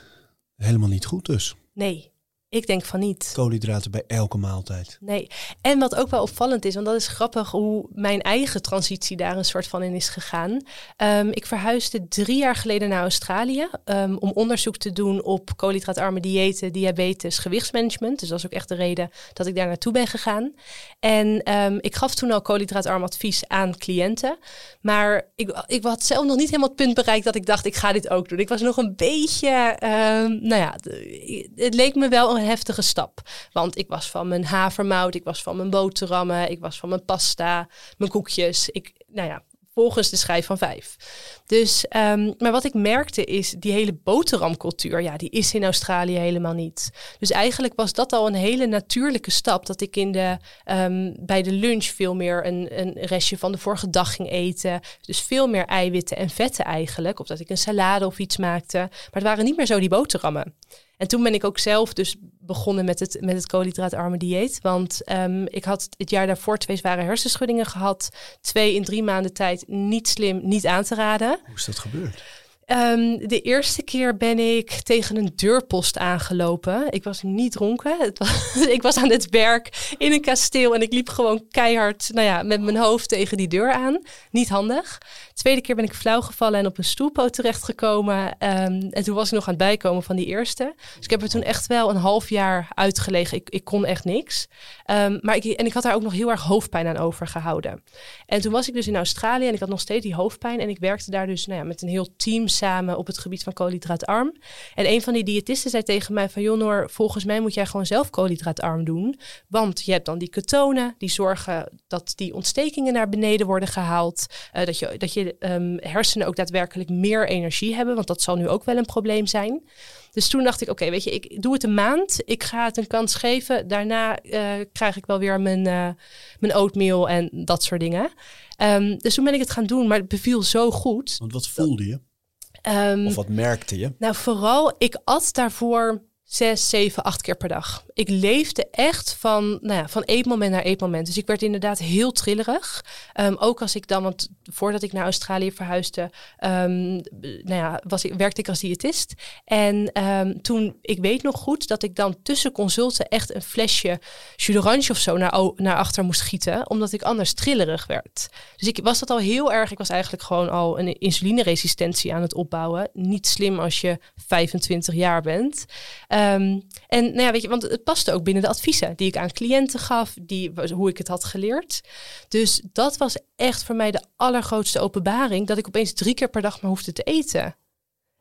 helemaal niet goed dus. Nee, ik denk van niet. Koolhydraten bij elke maaltijd. Nee. En wat ook wel opvallend is, want dat is grappig hoe mijn eigen transitie daar een soort van in is gegaan. Um, ik verhuisde drie jaar geleden naar Australië um, om onderzoek te doen op koolhydraatarme diëten, diabetes, gewichtsmanagement. Dus dat is ook echt de reden dat ik daar naartoe ben gegaan. En um, ik gaf toen al koolhydraatarm advies aan cliënten. Maar ik, ik had zelf nog niet helemaal het punt bereikt dat ik dacht, ik ga dit ook doen. Ik was nog een beetje, nou ja, het leek me wel een heftige stap. Want ik was van mijn havermout, ik was van mijn boterhammen, ik was van mijn pasta, mijn koekjes. Ik, nou ja, volgens de schijf van vijf. Dus, um, maar wat ik merkte is, die hele boterhamcultuur, ja, die is in Australië helemaal niet. Dus eigenlijk was dat al een hele natuurlijke stap, dat ik in de, um, bij de lunch veel meer een, een restje van de vorige dag ging eten. Dus veel meer eiwitten en vetten eigenlijk, of dat ik een salade of iets maakte. Maar het waren niet meer zo die boterhammen. En toen ben ik ook zelf dus begonnen met het, met het koolhydraatarme dieet. Want um, ik had het jaar daarvoor twee zware hersenschuddingen gehad. Twee in drie maanden tijd niet slim, niet aan te raden. Hoe is dat gebeurd? Um, de eerste keer ben ik tegen een deurpost aangelopen. Ik was niet dronken. Het was, ik was aan het werk in een kasteel en ik liep gewoon keihard nou ja, met mijn hoofd tegen die deur aan. Niet handig. tweede keer ben ik flauw gevallen en op een stoelpoot terechtgekomen. Um, en toen was ik nog aan het bijkomen van die eerste. Dus ik heb er toen echt wel een half jaar uitgelegen. Ik, ik kon echt niks. Um, maar ik, en ik had daar ook nog heel erg hoofdpijn aan overgehouden. En toen was ik dus in Australië en ik had nog steeds die hoofdpijn. En ik werkte daar dus nou ja, met een heel team samen op het gebied van koolhydraatarm. En een van die diëtisten zei tegen mij van... Jonor, volgens mij moet jij gewoon zelf koolhydraatarm doen. Want je hebt dan die ketonen, die zorgen dat die ontstekingen naar beneden worden gehaald. Uh, dat je, dat je um, hersenen ook daadwerkelijk meer energie hebben. Want dat zal nu ook wel een probleem zijn. Dus toen dacht ik, oké, weet je, ik doe het een maand. Ik ga het een kans geven. Daarna uh, krijg ik wel weer mijn, uh, mijn oatmeal en dat soort dingen. Um, dus toen ben ik het gaan doen, maar het beviel zo goed. Want wat voelde je? Um, of wat merkte je? Nou, vooral, ik at daarvoor zes, zeven, acht keer per dag. Ik leefde echt van, nou ja, van eetmoment naar eetmoment. Dus ik werd inderdaad heel trillerig. Um, ook als ik dan, want voordat ik naar Australië verhuisde, um, nou ja, was ik, werkte ik als diëtist. En um, toen, ik weet nog goed dat ik dan tussen consulten echt een flesje jus of zo naar, naar achter moest schieten, omdat ik anders trillerig werd. Dus ik was dat al heel erg. Ik was eigenlijk gewoon al een insulineresistentie aan het opbouwen. Niet slim als je 25 jaar bent. En nou ja, weet je, want het paste ook binnen de adviezen die ik aan cliënten gaf, die, hoe ik het had geleerd. Dus dat was echt voor mij de allergrootste openbaring, dat ik opeens drie keer per dag maar hoefde te eten.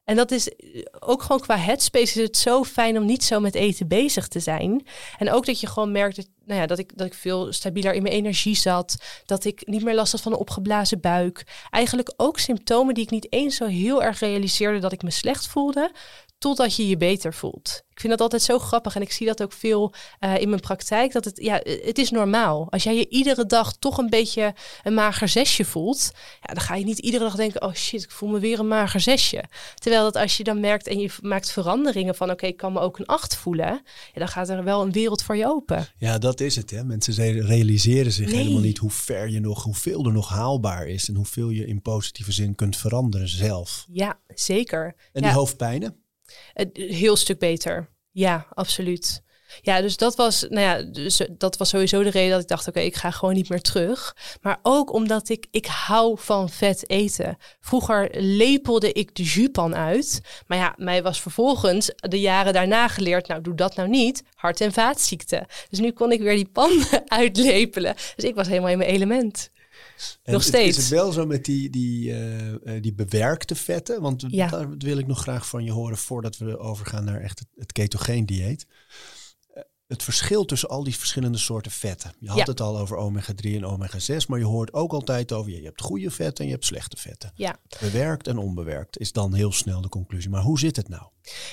En dat is ook gewoon qua headspace is het zo fijn om niet zo met eten bezig te zijn. En ook dat je gewoon merkt dat, nou ja, dat, ik, dat ik veel stabieler in mijn energie zat. Dat ik niet meer last had van een opgeblazen buik. Eigenlijk ook symptomen die ik niet eens zo heel erg realiseerde dat ik me slecht voelde. Totdat je je beter voelt. Ik vind dat altijd zo grappig en ik zie dat ook veel uh, in mijn praktijk. Dat het, ja, het is normaal. Als jij je iedere dag toch een beetje een mager zesje voelt, ja, dan ga je niet iedere dag denken: oh shit, ik voel me weer een mager zesje. Terwijl dat als je dan merkt en je maakt veranderingen van: oké, ik kan me ook een acht voelen, ja, dan gaat er wel een wereld voor je open. Ja, dat is het. Hè? Mensen realiseren zich helemaal niet hoe ver je nog, hoeveel er nog haalbaar is en hoeveel je in positieve zin kunt veranderen zelf. Ja, zeker. En die hoofdpijnen? Een heel stuk beter. Ja, absoluut. Ja, dus dat was, nou ja, dus dat was sowieso de reden dat ik dacht, oké, ik ga gewoon niet meer terug. Maar ook omdat ik, ik hou van vet eten. Vroeger lepelde ik de jupan uit. Maar ja, mij was vervolgens de jaren daarna geleerd, nou doe dat nou niet, hart- en vaatziekten. Dus nu kon ik weer die pan uitlepelen. Dus ik was helemaal in mijn element. Nog steeds. Is het wel zo met die, die, uh, die bewerkte vetten? Want ja. daar wil ik nog graag van je horen voordat we overgaan naar echt het, het ketogeen dieet. Het verschil tussen al die verschillende soorten vetten. Je had het al over omega-3 en omega-6, maar je hoort ook altijd over je hebt goede vetten en je hebt slechte vetten. Ja. Bewerkt en onbewerkt is dan heel snel de conclusie. Maar hoe zit het nou?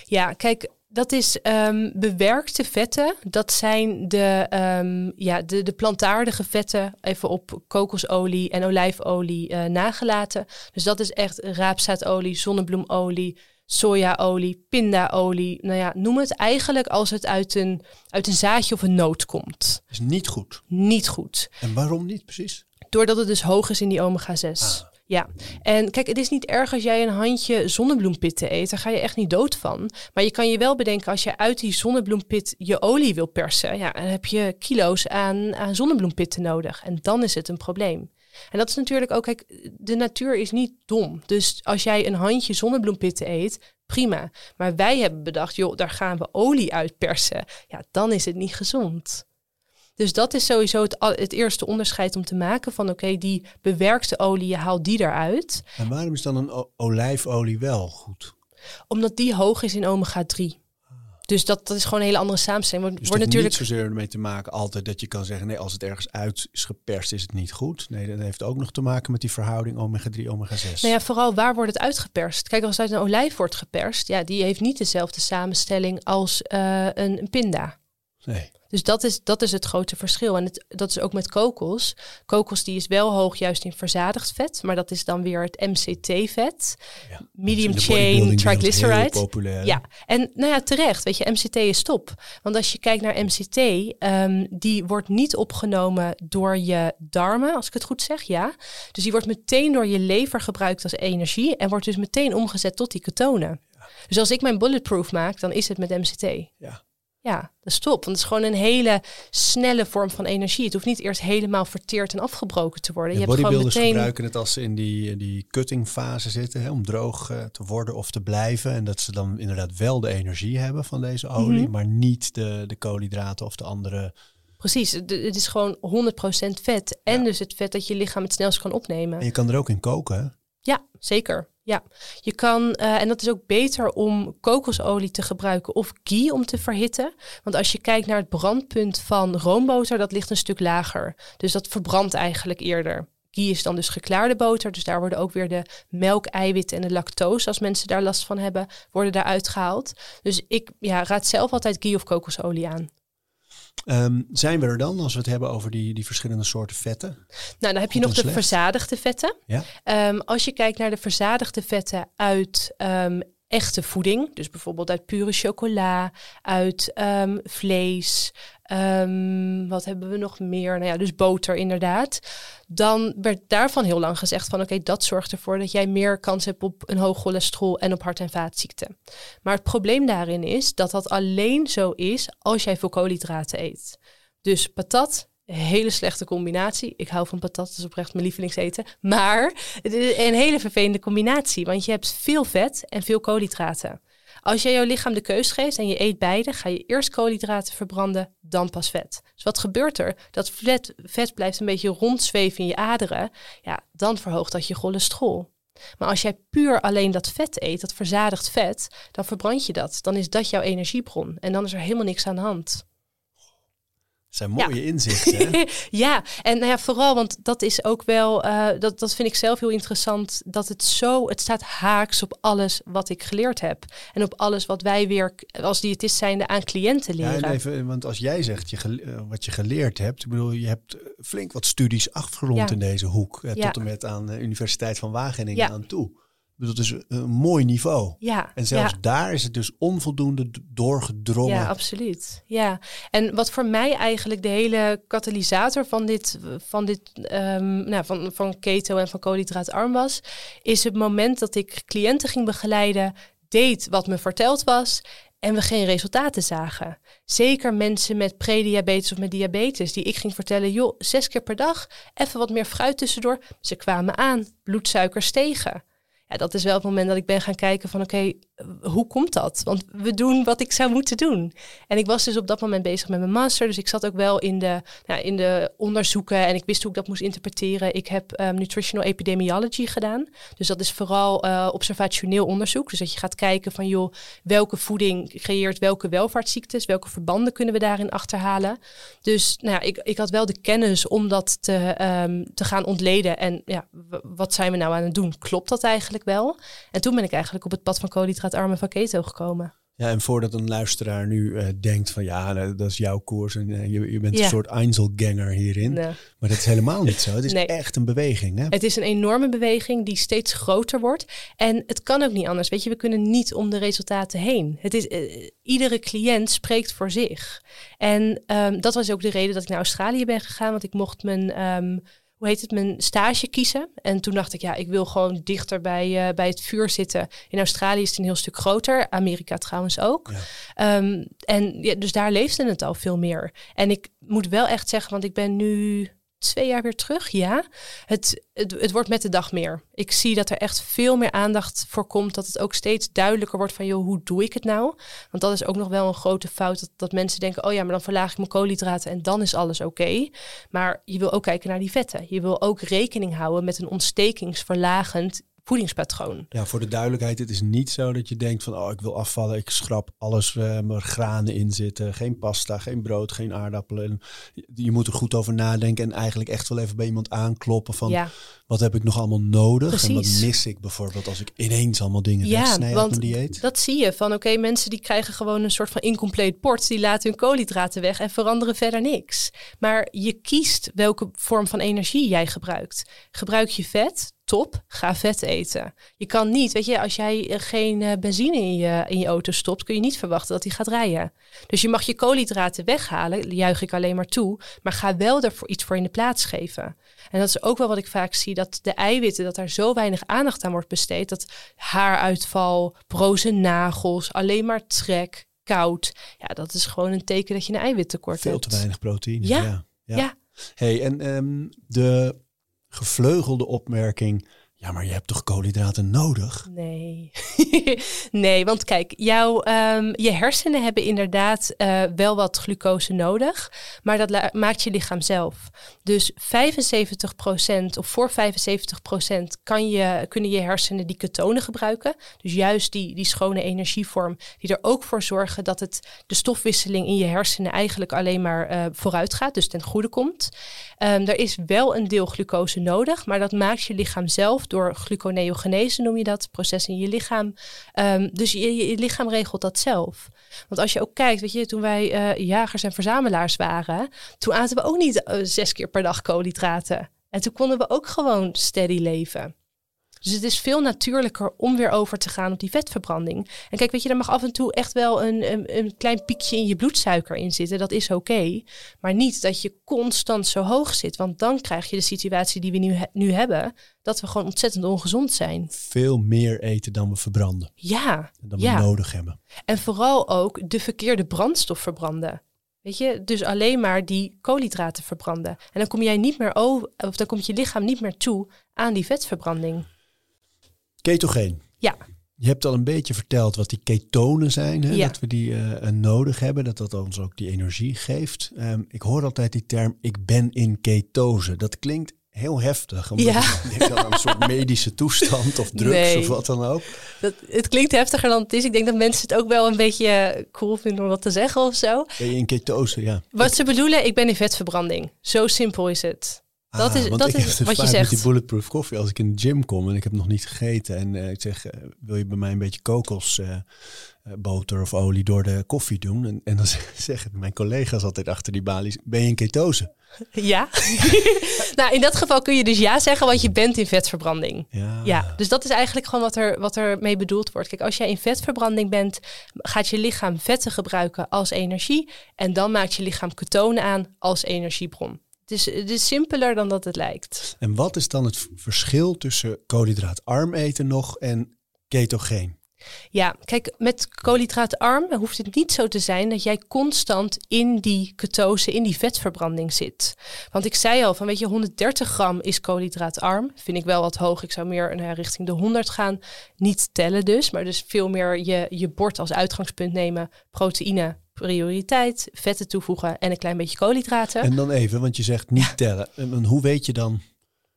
Ja, kijk, dat is um, bewerkte vetten. Dat zijn de, um, ja, de, de plantaardige vetten, even op kokosolie en olijfolie uh, nagelaten. Dus dat is echt raapzaadolie, zonnebloemolie, sojaolie, pindaolie. Nou ja, noem het eigenlijk als het uit een, uit een zaadje of een noot komt. Is niet goed. Niet goed. En waarom niet precies? Doordat het dus hoog is in die omega-6. Ja, en kijk, het is niet erg als jij een handje zonnebloempitten eet. Daar ga je echt niet dood van. Maar je kan je wel bedenken, als je uit die zonnebloempit je olie wil persen, ja, dan heb je kilo's aan, aan zonnebloempitten nodig. En dan is het een probleem. En dat is natuurlijk ook, kijk, de natuur is niet dom. Dus als jij een handje zonnebloempitten eet, prima. Maar wij hebben bedacht, joh, daar gaan we olie uit persen. Ja, dan is het niet gezond. Dus dat is sowieso het, het eerste onderscheid om te maken van oké, die bewerkte olie, je haalt die eruit. En waarom is dan een olijfolie wel goed? Omdat die hoog is in omega-3. Dus dat, dat is gewoon een hele andere samenstelling. Dus wordt natuurlijk niet zozeer ermee te maken altijd dat je kan zeggen... nee, als het ergens uit is geperst, is het niet goed. Nee, dat heeft ook nog te maken met die verhouding omega-3, omega-6. Nou ja, vooral waar wordt het uitgeperst? Kijk, als het uit een olijf wordt geperst... ja, die heeft niet dezelfde samenstelling als uh, een, een pinda. Nee. Dus dat is, dat is het grote verschil. En het, dat is ook met kokos. Kokos die is wel hoog juist in verzadigd vet, maar dat is dan weer het MCT-vet. Ja, medium chain triglyceride. Ja, en nou ja, terecht. Weet je, MCT is top. Want als je kijkt naar MCT, um, ehm, die wordt niet opgenomen door je darmen, als ik het goed zeg, ja. Dus die wordt meteen door je lever gebruikt als energie en wordt dus meteen omgezet tot die ketonen. Dus als ik mijn bulletproof maak, dan is het met MCT. Ja. Ja, dat is top. Want het is gewoon een hele snelle vorm van energie. Het hoeft niet eerst helemaal verteerd en afgebroken te worden. je hebt gewoon meteen... gebruiken het als ze in die, die cuttingfase zitten, hè, om droog uh, te worden of te blijven. En dat ze dan inderdaad wel de energie hebben van deze olie, mm -hmm. maar niet de, de koolhydraten of de andere... Precies, het is gewoon 100% vet. En ja. dus het vet dat je lichaam het snelst kan opnemen. En je kan er ook in koken, hè? Ja, zeker. Ja, je kan, uh, en dat is ook beter om kokosolie te gebruiken of ghee om te verhitten. Want als je kijkt naar het brandpunt van roomboter, dat ligt een stuk lager. Dus dat verbrandt eigenlijk eerder. Ghee is dan dus geklaarde boter, dus daar worden ook weer de melk, eiwitten en de lactose, als mensen daar last van hebben, worden daaruit gehaald. Dus ik ja, raad zelf altijd ghee of kokosolie aan. Um, zijn we er dan als we het hebben over die, die verschillende soorten vetten? Nou, dan heb je nog de verzadigde vetten. Ja? Um, als je kijkt naar de verzadigde vetten uit um, echte voeding, dus bijvoorbeeld uit pure chocola, uit vlees, Um, wat hebben we nog meer? Nou ja, dus boter inderdaad. Dan werd daarvan heel lang gezegd van oké, dat zorgt ervoor dat jij meer kans hebt op een hoog cholesterol en op hart- en vaatziekten. Maar het probleem daarin is dat dat alleen zo is als jij veel koolhydraten eet. Dus patat, hele slechte combinatie. Ik hou van patat, dat is oprecht mijn lievelingseten. Maar het is een hele vervelende combinatie, want je hebt veel vet en veel koolhydraten. Als jij jouw lichaam de keus geeft en je eet beide, ga je eerst koolhydraten verbranden, dan pas vet. Dus wat gebeurt er? Dat vet, vet blijft een beetje rondzweven in je aderen. Ja, dan verhoogt dat je cholesterol. Maar als jij puur alleen dat vet eet, dat verzadigd vet, dan verbrand je dat. Dan is dat jouw energiebron en dan is er helemaal niks aan de hand. Zijn mooie inzichten. ja, en nou ja, vooral, want dat is ook wel, uh, dat, dat vind ik zelf heel interessant, dat het zo, het staat haaks op alles wat ik geleerd heb. En op alles wat wij weer als diëtist zijnde aan cliënten leren. Ja, even, want als jij zegt je, uh, wat je geleerd hebt, ik bedoel, je hebt flink wat studies afgerond in deze hoek, tot en met aan de Universiteit van Wageningen aan toe. Dus dat is een mooi niveau. Ja, en zelfs daar is het dus onvoldoende doorgedrongen. Ja, absoluut. Ja, en wat voor mij eigenlijk de hele katalysator van dit, van, dit um, nou, van, van keto en van koolhydraatarm was, is het moment dat ik cliënten ging begeleiden, deed wat me verteld was en we geen resultaten zagen. Zeker mensen met prediabetes of met diabetes, die ik ging vertellen, joh, zes keer per dag, even wat meer fruit tussendoor. Ze kwamen aan, bloedsuiker stegen dat is wel het moment dat ik ben gaan kijken van oké, hoe komt dat? Want we doen wat ik zou moeten doen. En ik was dus op dat moment bezig met mijn master. Dus ik zat ook wel in de, nou, in de onderzoeken en ik wist hoe ik dat moest interpreteren. Ik heb um, nutritional epidemiology gedaan. Dus dat is vooral uh, observationeel onderzoek. Dus dat je gaat kijken van joh, welke voeding creëert welke welvaartsziektes? Welke verbanden kunnen we daarin achterhalen? Dus nou ja, ik, ik had wel de kennis om dat te, um, te gaan ontleden. En ja, wat zijn we nou aan het doen? Klopt dat eigenlijk wel? En toen ben ik eigenlijk op het pad van koolhydraten armen van keto gekomen. Ja, en voordat een luisteraar nu uh, denkt van ja, nou, dat is jouw koers en uh, je, je, bent een soort Einzelganger hierin. Nee. Maar dat is helemaal niet zo. Het is nee. echt een beweging. Hè? Het is een enorme beweging die steeds groter wordt. En het kan ook niet anders. Weet je, we kunnen niet om de resultaten heen. Het is, uh, iedere cliënt spreekt voor zich. En um, dat was ook de reden dat ik naar Australië ben gegaan. Want ik mocht mijn um, hoe heet het, mijn stage kiezen. En toen dacht ik, ja, ik wil gewoon dichter bij, uh, bij het vuur zitten. In Australië is het een heel stuk groter, Amerika trouwens ook. Ja. Um, en ja, dus daar leefde het al veel meer. En ik moet wel echt zeggen, want ik ben nu twee jaar weer terug, ja. Het, het, het, wordt met de dag meer. Ik zie dat er echt veel meer aandacht voor komt. Dat het ook steeds duidelijker wordt van, joh, hoe doe ik het nou? Want dat is ook nog wel een grote fout. Dat, dat mensen denken, oh ja, maar dan verlaag ik mijn koolhydraten en dan is alles oké. Maar je wil ook kijken naar die vetten. Je wil ook rekening houden met een ontstekingsverlagend voedingspatroon. Ja, voor de duidelijkheid, het is niet zo dat je denkt van, oh, ik wil afvallen, ik schrap alles uh, waar granen in zitten, geen pasta, geen brood, geen aardappelen. Je moet er goed over nadenken en eigenlijk echt wel even bij iemand aankloppen van, ja. wat heb ik nog allemaal nodig Precies. en wat mis ik bijvoorbeeld als ik ineens allemaal dingen ja, wegsnij want mijn dieet? Dat zie je van, oké, mensen die krijgen gewoon een soort van incompleet bord, die laten hun koolhydraten weg en veranderen verder niks. Maar je kiest welke vorm van energie jij gebruikt. Gebruik je vet, top, ga vet eten. Je kan niet, weet je, als jij eh, geen eh, benzine in je, in je auto stopt, kun je niet verwachten dat hij gaat rijden. Dus je mag je koolhydraten weghalen, juich ik alleen maar toe, maar ga wel ervoor iets voor in de plaats geven. En dat is ook wel wat ik vaak zie, dat de eiwitten, dat daar zo weinig aandacht aan wordt besteed, dat haaruitval, broze nagels, alleen maar trek, koud, ja, dat is gewoon een teken dat je een eiwittekort hebt. Veel te weinig proteïne. Ja, ja. ja. ja. Hey, en um, de gevleugelde opmerking. Ja, maar je hebt toch koolhydraten nodig? Nee. nee, want kijk, jouw, um, je hersenen hebben inderdaad uh, wel wat glucose nodig, maar dat maakt je lichaam zelf. Dus 75% of voor 75% kan je, kunnen je hersenen die ketonen gebruiken. Dus juist die, die schone energievorm, die er ook voor zorgen dat het, de stofwisseling in je hersenen eigenlijk alleen maar uh, vooruit gaat, dus ten goede komt. Um, er is wel een deel glucose nodig, maar dat maakt je lichaam zelf door gluconeogenese noem je dat, proces in je lichaam. Um, dus je, lichaam regelt dat zelf. Want als je ook kijkt, weet je, toen wij uh, jagers en verzamelaars waren, toen aten we ook niet uh, zes keer per dag koolhydraten. En toen konden we ook gewoon steady leven. Dus het is veel natuurlijker om weer over te gaan op die vetverbranding. En kijk, weet je, er mag af en toe echt wel een, een, een klein piekje in je bloedsuiker in zitten. Dat is oké. Maar niet dat je constant zo hoog zit. Want dan krijg je de situatie die we nu, nu hebben. Dat we gewoon ontzettend ongezond zijn. Veel meer eten dan we verbranden. Ja. Dan ja. we nodig hebben. En vooral ook de verkeerde brandstof verbranden. Weet je, dus alleen maar die koolhydraten verbranden. En dan kom jij niet meer over, of dan komt je lichaam niet meer toe aan die vetverbranding. Ketogeen. Ja. Je hebt al een beetje verteld wat die ketonen zijn, hè? Ja. dat we die uh, nodig hebben, dat dat ons ook die energie geeft. Um, ik hoor altijd die term, ik ben in ketose. Dat klinkt heel heftig. Omdat Ja. ik denk dan aan een soort medische toestand of drugs Nee. of wat dan ook. Dat, het klinkt heftiger dan het is. Ik denk dat mensen het ook wel een beetje eh, cool vinden om dat te zeggen of zo. Ben je in ketose, ja. Wat ze bedoelen, ik ben in vetverbranding. Zo simpel is het. Dat is- want dat is dus wat je zegt. Met die bulletproof koffie, als ik in de gym kom en ik heb nog niet gegeten en eh, ik zeg, eh, wil je bij mij een beetje kokosboter boter of olie door de koffie doen? En, en dan zeggen mijn collega's altijd achter die balies, ben je in ketose? Ja. nou, in dat geval kun je dus ja zeggen, want je bent in vetverbranding. Ja. Ja, dus dat is eigenlijk gewoon wat er, wat er mee bedoeld wordt. Kijk, als jij in vetverbranding bent, gaat je lichaam vetten gebruiken als energie. En dan maakt je lichaam ketonen aan als energiebron. Is, het is simpeler dan dat het lijkt. En wat is dan het verschil tussen koolhydraatarm eten nog en ketogeen? Ja, kijk, met koolhydraatarm hoeft het niet zo te zijn dat jij constant in die ketose, in die vetverbranding zit. Want ik zei al, van weet je, 130 gram is koolhydraatarm. Vind ik wel wat hoog. Ik zou meer ja, richting de 100 gaan. Niet tellen dus, maar dus veel meer je, je bord als uitgangspunt nemen. Proteïne, prioriteit, vetten toevoegen en een klein beetje koolhydraten. En dan even, want je zegt niet tellen. En hoe weet je dan?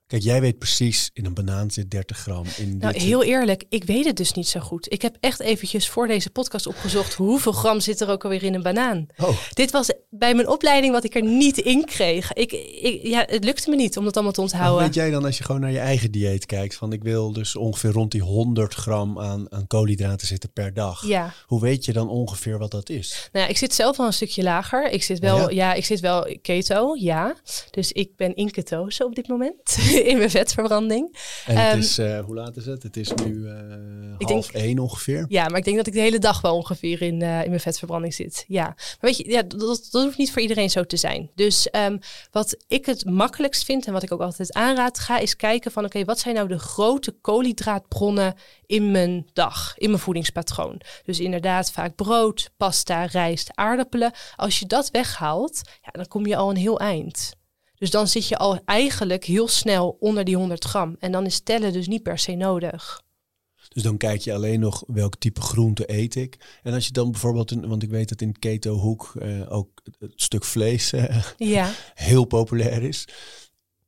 Kijk, jij weet precies, in een banaan zit 30 gram. In Nou, dit heel eerlijk, ik weet het dus niet zo goed. Ik heb echt eventjes voor deze podcast opgezocht hoeveel gram zit er ook alweer in een banaan. Oh, Dit was bij mijn opleiding wat ik er niet in kreeg. Ik, ik, ja, het lukte me niet om dat allemaal te hoe onthouden. weet jij dan als je gewoon naar je eigen dieet kijkt? Van ik wil dus ongeveer rond die 100 gram aan, aan koolhydraten zitten per dag. Ja, Hoe weet je dan ongeveer wat dat is? nou ja, ik zit zelf wel een stukje lager. Ik zit wel, Oh ja? ik zit wel keto, ja. Dus ik ben in ketose op dit moment, in mijn vetverbranding. En Ehm, het is, eh, hoe laat is het? Het is nu Ik half denk- één ongeveer. Ja, maar ik denk dat ik de hele dag wel ongeveer in, eh, in mijn vetverbranding zit. Ja, maar weet je, ja, dat, dat hoeft niet voor iedereen zo te zijn. Dus ehm, wat ik het makkelijkst vind en wat ik ook altijd aanraad, ga eens kijken van oké, wat zijn nou de grote koolhydraatbronnen in mijn dag, in mijn voedingspatroon. Dus inderdaad vaak brood, pasta, rijst, aardappelen. Als je dat weghaalt, ja, dan kom je al een heel eind. Dus dan zit je al eigenlijk heel snel onder die 100 gram. En dan is tellen dus niet per se nodig. Dus dan kijk je alleen nog welk type groente eet ik. En als je dan bijvoorbeeld, een, want ik weet dat in de keto-hoek eh, ook het stuk vlees eh, Ja, heel populair is.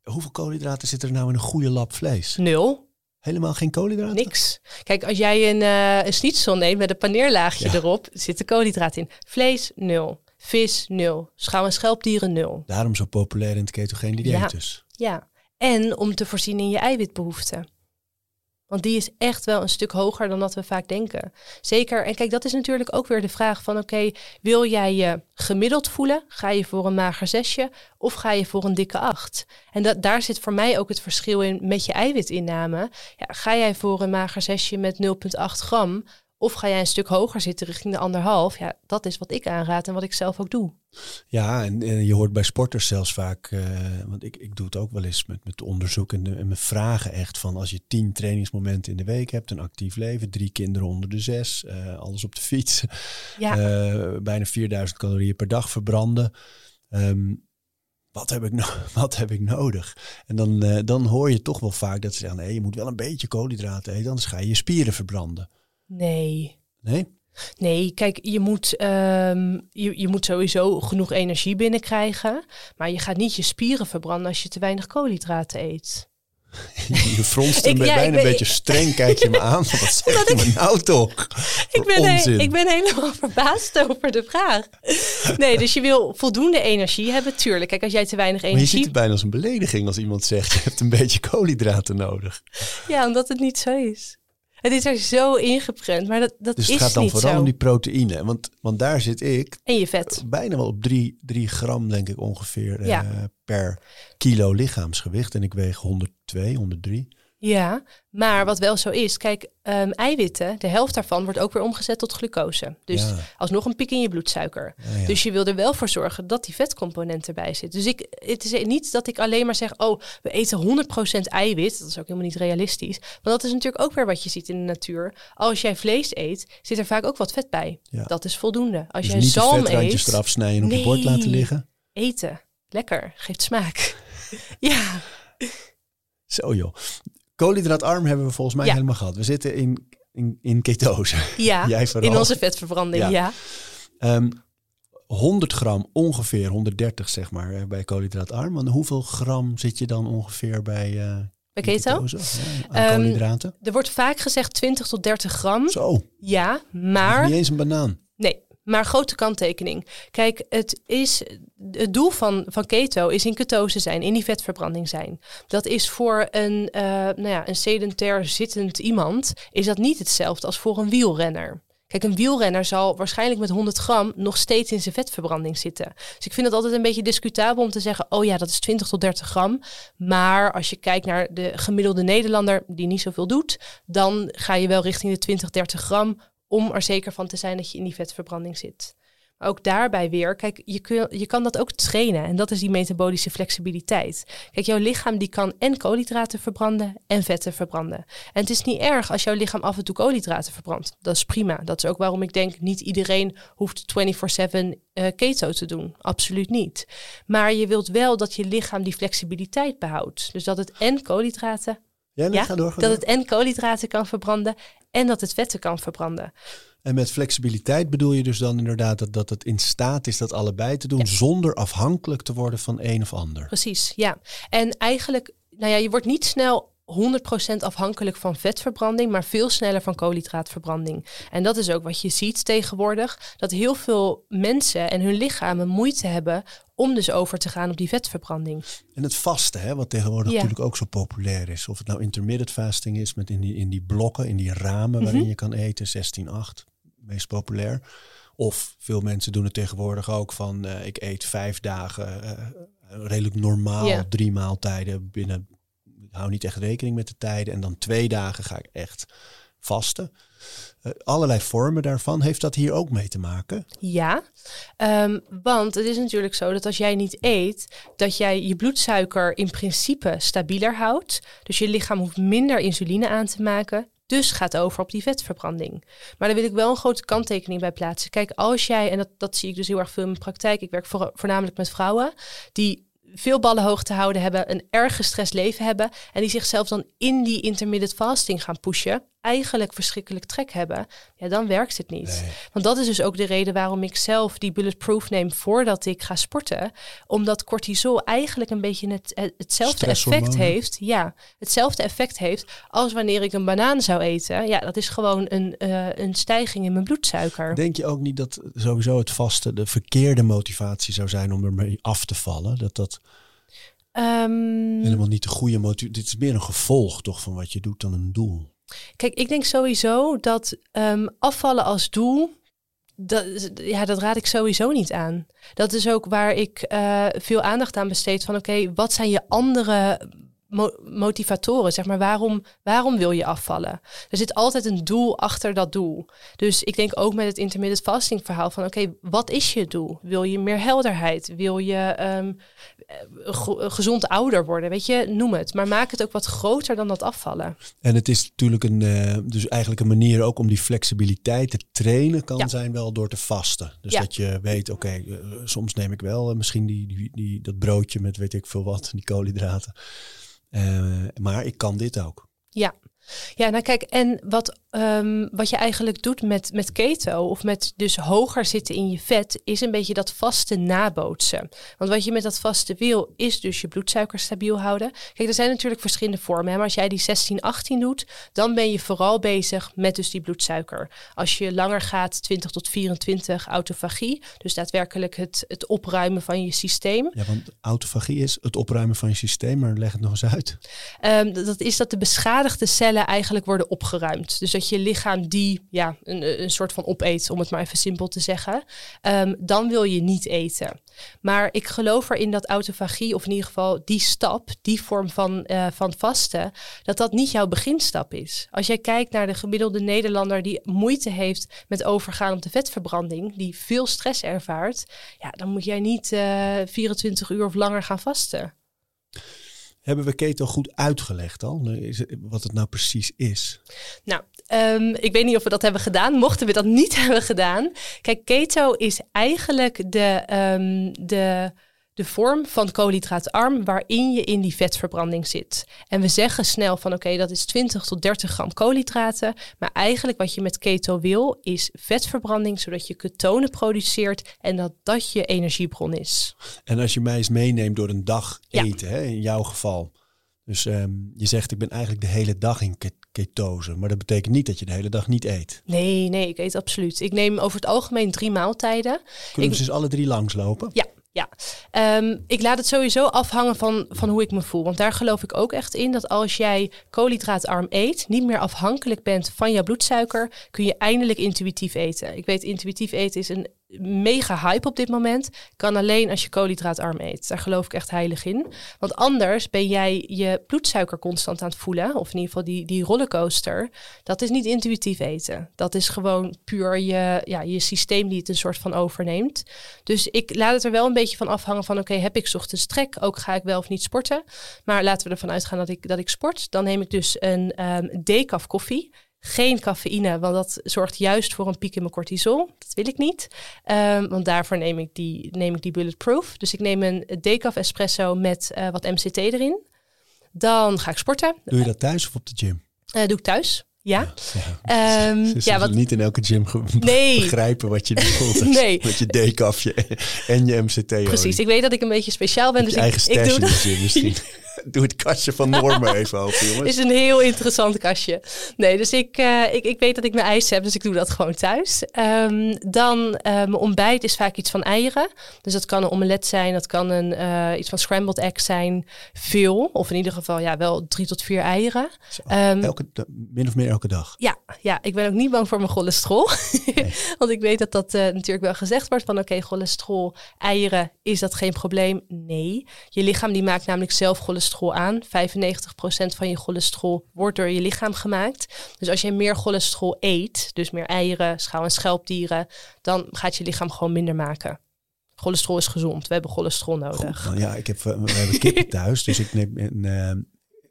Hoeveel koolhydraten zit er nou in een goede lap vlees? nul. Helemaal geen koolhydraten? Niks. Kijk, als jij een, eh een schnitzel neemt met een paneerlaagje Ja. erop, zit er koolhydraat in. Vlees, nul. Vis, nul. Schouw- en schelpdieren, nul. Daarom zo populair in het ketogene dieet Ja. dus. Ja. En om te voorzien in je eiwitbehoeften. Want die is echt wel een stuk hoger dan dat we vaak denken. Zeker, en kijk, dat is natuurlijk ook weer de vraag van... oké, wil jij je gemiddeld voelen? Ga je voor een mager zesje of ga je voor een dikke acht? En dat, daar zit voor mij ook het verschil in met je eiwitinname. Ja, ga jij voor een mager zesje met 0,8 gram... of ga jij een stuk hoger zitten richting de anderhalf? Ja, dat is wat ik aanraad en wat ik zelf ook doe. Ja, en, en je hoort bij sporters zelfs vaak, eh, want ik, ik doe het ook wel eens met, met onderzoek en, de- en mijn vragen echt van als je tien trainingsmomenten in de week hebt, een actief leven, drie kinderen onder de zes, eh, alles op de fiets, Ja, eh, bijna 4000 calorieën per dag verbranden. Ehm, wat, heb ik no- wat heb ik nodig? En dan, dan hoor je toch wel vaak dat ze zeggen, nee, je moet wel een beetje koolhydraten eten, anders ga je je spieren verbranden. Nee. Nee? Nee, kijk, je moet, ehm, je, je moet sowieso genoeg energie binnenkrijgen. Maar je gaat niet je spieren verbranden als je te weinig koolhydraten eet. Je fronst Ik- bij ja, bijna ik ben- een beetje streng, kijk je me aan. Wat zeg je me nou toch? Ik ben, he- ik ben helemaal verbaasd over de vraag. Nee, dus je wil voldoende energie hebben, tuurlijk. Kijk, als jij te weinig Maar je ziet energie... het bijna als een belediging als iemand zegt... je hebt een beetje koolhydraten nodig. Ja, omdat het niet zo is. Het is er zo ingeprent, maar dat, dat Dus is het gaat dan niet vooral zo. om die proteïne. Want, want daar zit ik En je vet. bijna wel op drie, drie gram, denk ik ongeveer, Ja. eh, per kilo lichaamsgewicht. En ik weeg 102, 103. Ja, maar wat wel zo is, kijk, ehm, eiwitten, de helft daarvan wordt ook weer omgezet tot glucose. Dus Ja. alsnog een piek in je bloedsuiker. Ja, ja. Dus je wil er wel voor zorgen dat die vetcomponent erbij zit. Dus ik, het is niet dat ik alleen maar zeg, oh, we eten 100% eiwit. Dat is ook helemaal niet realistisch. Want dat is natuurlijk ook weer wat je ziet in de natuur. Als jij vlees eet, zit er vaak ook wat vet bij. Dat is voldoende. Als dus jij niet de zalm vetrandjes eet, eraf snijden en op je bord Nee. laten liggen. eten. Lekker, geeft smaak. ja, Zo joh. Koolhydraatarm hebben we volgens mij Ja. helemaal gehad. We zitten in, in, in ketose. ja. Jij in onze vetverbranding, Ja. ja. Ehm, 100 gram ongeveer, 130 zeg maar, bij koolhydraatarm. En hoeveel gram zit je dan ongeveer bij... Uh, bij keto? Ja, aan um, koolhydraten? Er wordt vaak gezegd 20 tot 30 gram. Zo. Ja, maar... Niet eens een banaan. Nee, maar grote kanttekening. Kijk, het, is, het doel van, van keto is in ketose zijn, in die vetverbranding zijn. Dat is voor een, uh, nou ja, een sedentair zittend iemand, is dat niet hetzelfde als voor een wielrenner. Kijk, een wielrenner zal waarschijnlijk met 100 gram nog steeds in zijn vetverbranding zitten. Dus ik vind het altijd een beetje discutabel om te zeggen: oh ja, dat is 20 tot 30 gram. Maar als je kijkt naar de gemiddelde Nederlander die niet zoveel doet, dan ga je wel richting de 20, 30 gram om er zeker van te zijn dat je in die vetverbranding zit. Maar ook daarbij weer, kijk, je, kun, je kan dat ook trainen. En dat is die metabolische flexibiliteit. Kijk, jouw lichaam die kan en koolhydraten verbranden en vetten verbranden. En het is niet erg als jouw lichaam af en toe koolhydraten verbrandt. Dat is prima. Dat is ook waarom ik denk, niet iedereen hoeft 24-7 uh, eh, keto te doen. Absoluut niet. Maar je wilt wel dat je lichaam die flexibiliteit behoudt. Dus dat het en koolhydraten ja, ja door, dat het en koolhydraten kan verbranden en dat het vetten kan verbranden. En met flexibiliteit bedoel je dus dan inderdaad dat, dat het in staat is dat allebei te doen zonder afhankelijk te worden van een of ander. Precies, ja. En eigenlijk, nou ja, je wordt niet snel 100% afhankelijk van vetverbranding, maar veel sneller van koolhydraatverbranding. En dat is ook wat je ziet tegenwoordig, dat heel veel mensen en hun lichamen moeite hebben om dus over te gaan op die vetverbranding. En het vasten, hè, wat tegenwoordig natuurlijk ook zo populair is. Of het nou intermittent fasting is, met in die, in die blokken, in die ramen waarin mhm. je kan eten, 16-8 meest populair. Of veel mensen doen het tegenwoordig ook van uh, ik eet vijf dagen uh, redelijk normaal, drie maaltijden binnen. Hou niet echt rekening met de tijden. En dan twee dagen ga ik echt vasten. Uh, allerlei vormen daarvan. Heeft dat hier ook mee te maken? Ja, um, want het is natuurlijk zo dat als jij niet eet, dat jij je bloedsuiker in principe stabieler houdt. Dus je lichaam hoeft minder insuline aan te maken. Dus gaat over op die vetverbranding. Maar daar wil ik wel een grote kanttekening bij plaatsen. Kijk, als jij, en dat, dat zie ik dus heel erg veel in mijn praktijk, ik werk voor, voornamelijk met vrouwen, die veel ballen hoog te houden hebben, een erg gestrest leven hebben en die zichzelf dan in die intermittent fasting gaan pushen, eigenlijk verschrikkelijk trek hebben, ja, dan werkt het niet. Want dat is dus ook de reden waarom ik zelf die bulletproof neem voordat ik ga sporten, omdat cortisol eigenlijk een beetje het, hetzelfde effect heeft, ja, hetzelfde effect heeft als wanneer ik een banaan zou eten. Ja, dat is gewoon een, uh, een stijging in mijn bloedsuiker. Denk je ook niet dat sowieso het vaste de verkeerde motivatie zou zijn om ermee af te vallen? Dat dat Um, Helemaal niet de goede motivatie. Dit is meer een gevolg toch van wat je doet dan een doel. Kijk, ik denk sowieso dat um, afvallen als doel. Dat, ja, dat raad ik sowieso niet aan. Dat is ook waar ik uh, veel aandacht aan besteed. Van oké, wat zijn je andere motivatoren. Zeg maar, waarom, waarom wil je afvallen? Er zit altijd een doel achter dat doel. Dus ik denk ook met het intermittent fasting verhaal van oké, wat is je doel? Wil je meer helderheid? Wil je um, gezond ouder worden? Weet je, noem het. Maar maak het ook wat groter dan dat afvallen. En het is natuurlijk een, uh, dus eigenlijk een manier ook om die flexibiliteit te trainen kan zijn wel door te vasten. Dus dat je weet, oké, okay, soms neem ik wel misschien die, die, die, dat broodje met weet ik veel wat, die koolhydraten. Uh, maar ik kan dit ook. Ja, ja, nou kijk, en wat, um, wat je eigenlijk doet met, met keto of met dus hoger zitten in je vet, is een beetje dat vaste nabootsen. Want wat je met dat vaste wil, is dus je bloedsuiker stabiel houden. Kijk, er zijn natuurlijk verschillende vormen. Hè? Maar als jij die 16, 18 doet, dan ben je vooral bezig met dus die bloedsuiker. Als je langer gaat, 20 tot 24, autofagie, dus daadwerkelijk het, het opruimen van je systeem. Ja, want autofagie is het opruimen van je systeem, maar leg het nog eens uit. Um, dat is dat de beschadigde cellen eigenlijk worden opgeruimd. Dus dat je lichaam die ja, een, een soort van opeet, om het maar even simpel te zeggen. Um, dan wil je niet eten. Maar ik geloof erin dat autofagie, of in ieder geval die stap, die vorm van, uh, van vasten, dat dat niet jouw beginstap is. Als jij kijkt naar de gemiddelde Nederlander die moeite heeft met overgaan op de vetverbranding, die veel stress ervaart, ja, dan moet jij niet eh, 24 uur of langer gaan vasten. Hebben we keto goed uitgelegd al? Wat het nou precies is? Nou, um, ik weet niet of we dat hebben gedaan. Mochten we dat niet hebben gedaan. Kijk, keto is eigenlijk de, um, de de vorm van koolhydraatarm waarin je in die vetverbranding zit. En we zeggen snel van oké, dat is 20 tot 30 gram koolhydraten. Maar eigenlijk wat je met keto wil, is vetverbranding, zodat je ketonen produceert en dat dat je energiebron is. En als je mij eens meeneemt door een dag eten, hè, in jouw geval. Dus ehm, je zegt, ik ben eigenlijk de hele dag in ketose. Maar dat betekent niet dat je de hele dag niet eet. Nee, nee, ik eet absoluut. Ik neem over het algemeen drie maaltijden. Kunnen we dus alle drie langslopen? Ja, ja, um, ik laat het sowieso afhangen van, van hoe ik me voel. Want daar geloof ik ook echt in dat als jij koolhydraatarm eet, niet meer afhankelijk bent van jouw bloedsuiker, kun je eindelijk intuïtief eten. Ik weet, intuïtief eten is een mega hype op dit moment. Kan alleen als je koolhydraatarm eet. Daar geloof ik echt heilig in. Want anders ben jij je bloedsuiker constant aan het voelen. Of in ieder geval die, die rollercoaster. Dat is niet intuïtief eten. Dat is gewoon puur je, ja, je systeem die het een soort van overneemt. Dus ik laat het er wel een beetje van afhangen van... oké, heb ik ochtends trek? Ook ga ik wel of niet sporten? Maar laten we ervan uitgaan dat ik, dat ik sport. Dan neem ik dus een um, decaf koffie geen cafeïne, want dat zorgt juist voor een piek in mijn cortisol. Dat wil ik niet, um, want daarvoor neem ik, die, neem ik die bulletproof. Dus ik neem een decaf espresso met uh, wat MCT erin. Dan ga ik sporten. Doe je dat thuis of op de gym? Uh, doe ik thuis. Ja. Ja, um, ja wat... niet in elke gym nee. begrijpen wat je bedoelt. nee. Met je decafje en je MCT. Precies. Ik weet dat ik een beetje speciaal ben. dus ik, eigen ik doe dat. misschien. Doe het kastje van Normen even open, jongens. is een heel interessant kastje. Nee, dus ik, uh, ik, ik weet dat ik mijn ijs heb, dus ik doe dat gewoon thuis. Um, dan uh, mijn ontbijt is vaak iets van eieren. Dus dat kan een omelet zijn, dat kan een, uh, iets van scrambled egg zijn. Veel, of in ieder geval ja, wel drie tot vier eieren. Um, elke, min of meer elke dag? Ja, ja, ik ben ook niet bang voor mijn cholesterol. Nee. Want ik weet dat dat natuurlijk wel gezegd wordt van oké, okay, cholesterol, eieren, is dat geen probleem? Nee. Je lichaam die maakt namelijk zelf cholesterol cholesterol aan. 95% van je cholesterol wordt door je lichaam gemaakt. Dus als je meer cholesterol eet, dus meer eieren, schaal- en schelpdieren, dan gaat je lichaam gewoon minder maken. Cholesterol is gezond. We hebben cholesterol nodig. Goed, ja, ik heb, we hebben kippen thuis, dus ik, neem, uh,